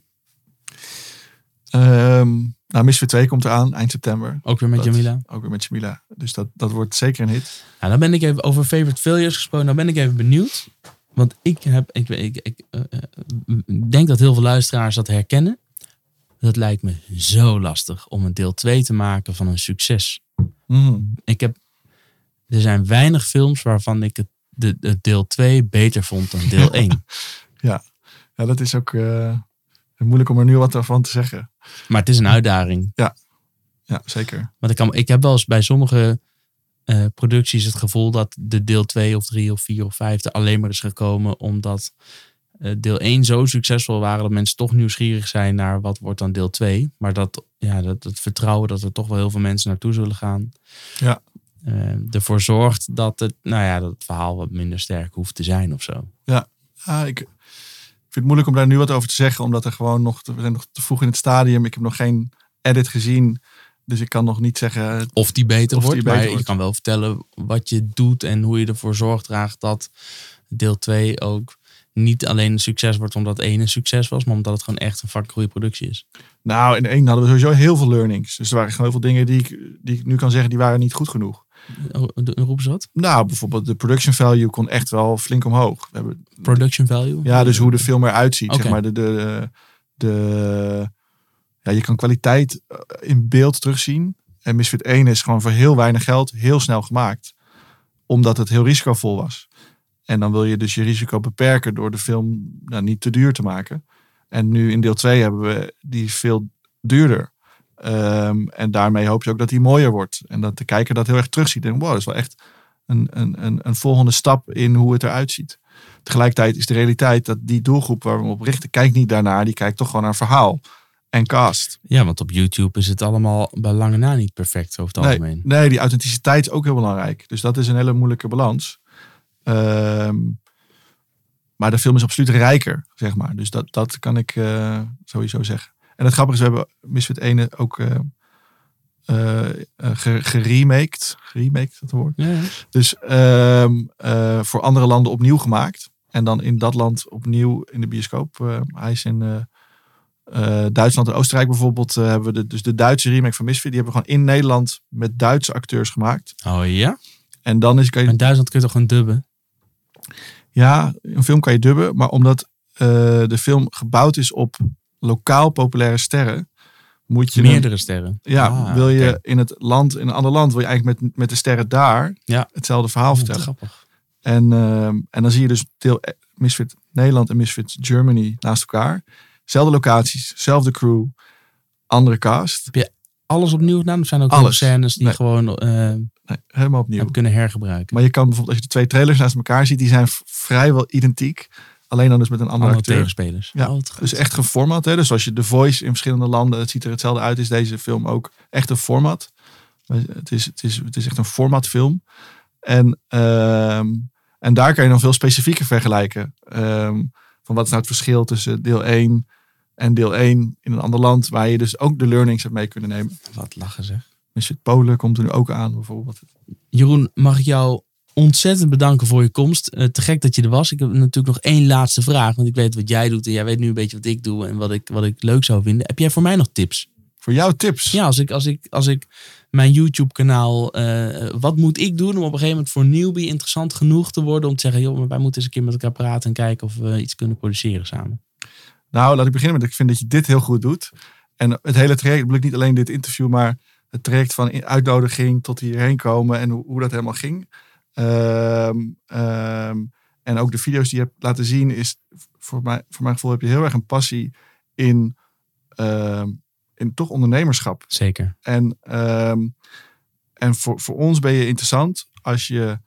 Ehm nou, Misfit 2 komt eraan eind september. Ook weer met Dat- Jamila? Ook weer met Jamila. Dus dat, dat wordt zeker een hit. Nou, dan ben ik even over favorite failures gesproken. Dan ben ik even benieuwd. Want ik heb, ik, ik, ik eh, eh, denk dat heel veel luisteraars dat herkennen. Dat lijkt me zo lastig om een deel 2 te maken van een succes. Mm. Ik heb, er zijn weinig films waarvan ik het, de, de deel 2 beter vond dan deel 1. Ja, dat is ook eh, moeilijk om er nu wat van te zeggen. Maar het is een uitdaging. Ja, zeker. Want ik, kan, ik heb wel eens bij sommige eh, producties het gevoel dat de deel 2 of 3 of 4 of 5 er alleen maar is gekomen omdat eh, deel 1 zo succesvol waren dat mensen toch nieuwsgierig zijn naar wat wordt dan deel 2. Maar dat, ja, dat het vertrouwen dat er toch wel heel veel mensen naartoe zullen gaan. Ja. ervoor zorgt dat het, nou ja, dat het verhaal wat minder sterk hoeft te zijn of zo. Ja, ik vind het moeilijk om daar nu wat over te zeggen, omdat er gewoon nog, te, we zijn nog te vroeg in het stadium. Ik heb nog geen edit gezien. Dus ik kan nog niet zeggen. Of die beter Of die wordt. beter maar je kan wel vertellen wat je doet en hoe je ervoor zorgt draagt dat deel 2 ook niet alleen een succes wordt omdat één een succes was, maar omdat het gewoon echt een fucking goede productie is. Nou, in één hadden we sowieso heel veel learnings. Dus er waren gewoon heel veel dingen die ik, die ik nu kan zeggen, die waren niet goed genoeg. Oh, Roepen ze wat? Nou, bijvoorbeeld de production value kon echt wel flink omhoog. We hebben, Production value? ja, dus hoe de film eruit ziet. Zeg maar de, de, de, ja, je kan kwaliteit eh, in beeld terugzien. En Misfit 1 is gewoon voor heel weinig geld heel snel gemaakt. Omdat het heel risicovol was. En dan wil je dus je risico beperken door de film nou, niet te duur te maken. En nu in deel 2 hebben we die veel duurder. Ehm, en daarmee hoop je ook dat die mooier wordt. En dat de kijker dat heel erg terugziet. En wow, dat is wel echt een, een, een, een volgende stap in hoe het eruit ziet. Tegelijkertijd is de realiteit dat die doelgroep waar we op richten, kijkt niet daarnaar. Die kijkt toch gewoon naar verhaal en cast. Ja, want op YouTube is het allemaal bij lange na niet perfect over het Nee, algemeen. nee, die authenticiteit is ook heel belangrijk. Dus dat is een hele moeilijke balans. Ehm, maar de film is absoluut rijker, zeg maar. Dus dat, dat kan ik eh, sowieso zeggen. En het grappige is, we hebben Misfit 1 ook eh, ge- geremaked. Geremaked, dat woord. Ja, ja. Dus ehm, eh, voor andere landen opnieuw gemaakt. En dan in dat land opnieuw in de bioscoop. Hij is in Duitsland en Oostenrijk bijvoorbeeld. hebben we de, dus de Duitse remake van Misfit. Die hebben we gewoon in Nederland met Duitse acteurs gemaakt. Oh ja? En dan is, kan je, In Duitsland kun je toch gewoon dubben? ja, een film kan je dubben. Maar omdat de film gebouwd is op lokaal populaire sterren. Moet je Meerdere sterren. ja, Ah, wil je in het land, in een ander land, wil je eigenlijk met, met de sterren daar Ja. hetzelfde verhaal Oh, vertellen. grappig. En, ehm, en dan zie je dus deel eh, Misfit Nederland en Misfit Germany naast elkaar. Zelfde locaties, zelfde crew, andere cast. Alles opnieuw gedaan? Of zijn er ook Alles. scènes die Nee. gewoon eh Nee, helemaal opnieuw. hebben kunnen hergebruiken? Maar je kan bijvoorbeeld, als je de twee trailers naast elkaar ziet, die zijn vrijwel identiek. Alleen dan dus met een andere, Andere acteur. tegenspelers. Ja, Oh. Dus echt geformat. Hè? Dus als je The Voice in verschillende landen, het ziet er hetzelfde uit, is deze film ook echt een format. Het is, het is, het is echt een formatfilm. En, ehm, en daar kan je dan veel specifieker vergelijken. Ehm, van wat is nou het verschil tussen deel 1 en deel 1 in een ander land, waar je dus ook de learnings hebt mee kunnen nemen. Wat lachen zeg. Misfit Polen komt er nu ook aan bijvoorbeeld. Jeroen, mag ik jou ontzettend bedanken voor je komst. Eh, te gek dat je er was. Ik heb natuurlijk nog één laatste vraag. Want ik weet wat jij doet en jij weet nu een beetje wat ik doe en wat ik, wat ik leuk zou vinden. Heb jij voor mij nog tips? Voor jou tips. Ja, als ik, als ik, als ik mijn YouTube-kanaal. eh, wat moet ik doen om op een gegeven moment voor newbie interessant genoeg te worden om te zeggen: joh, maar wij moeten eens een keer met elkaar praten en kijken of we iets kunnen produceren samen. Nou, laat ik beginnen met, ik vind dat je dit heel goed doet. En het hele traject, ik niet alleen dit interview, maar het traject van in- uitnodiging tot hierheen komen en hoe, hoe dat helemaal ging. Ehm, ehm, en ook de video's die je hebt laten zien, is voor, mij, voor mijn gevoel heb je heel erg een passie in, ehm, in toch ondernemerschap. Zeker. En, en voor, voor ons ben je interessant als je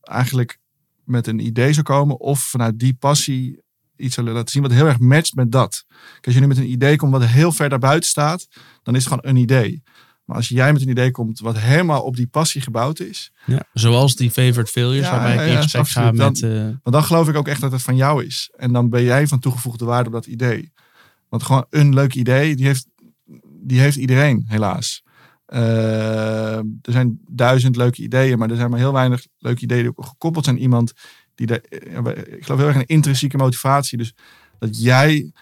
eigenlijk met een idee zou komen of vanuit die passie iets zou laten zien wat heel erg matcht met dat. Kijk, Als je nu met een idee komt wat heel ver daarbuiten staat, dan is het gewoon een idee. Maar als jij met een idee komt wat helemaal op die passie gebouwd is, Ja, zoals die favorite failures, Ja, waarbij ik in gesprek ga met. eh, want dan geloof ik ook echt dat het van jou is. En dan ben jij van toegevoegde waarde op dat idee. Want gewoon een leuk idee, die heeft, die heeft iedereen, helaas. Eh, er zijn duizend leuke ideeën, maar er zijn maar heel weinig leuke ideeën die ook gekoppeld zijn aan iemand die daar. Ik geloof heel erg in een intrinsieke motivatie. Dus dat jij,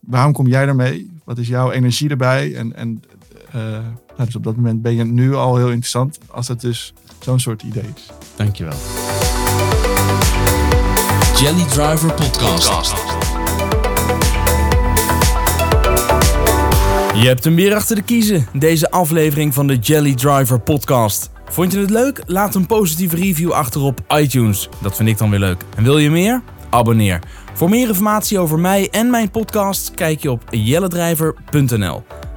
waarom kom jij daarmee? Wat is jouw energie erbij? En, en eh, nou, dus op dat moment ben je nu al heel interessant als het dus zo'n soort idee is. dankjewel. Jelly Driver Podcast. Je hebt hem weer achter de kiezen, deze aflevering van de Jelly Driver Podcast. Vond je het leuk? Laat een positieve review achter op iTunes. Dat vind ik dan weer leuk. En wil je meer? Abonneer. Voor meer informatie over mij en mijn podcast kijk je op jelledrijver.nl.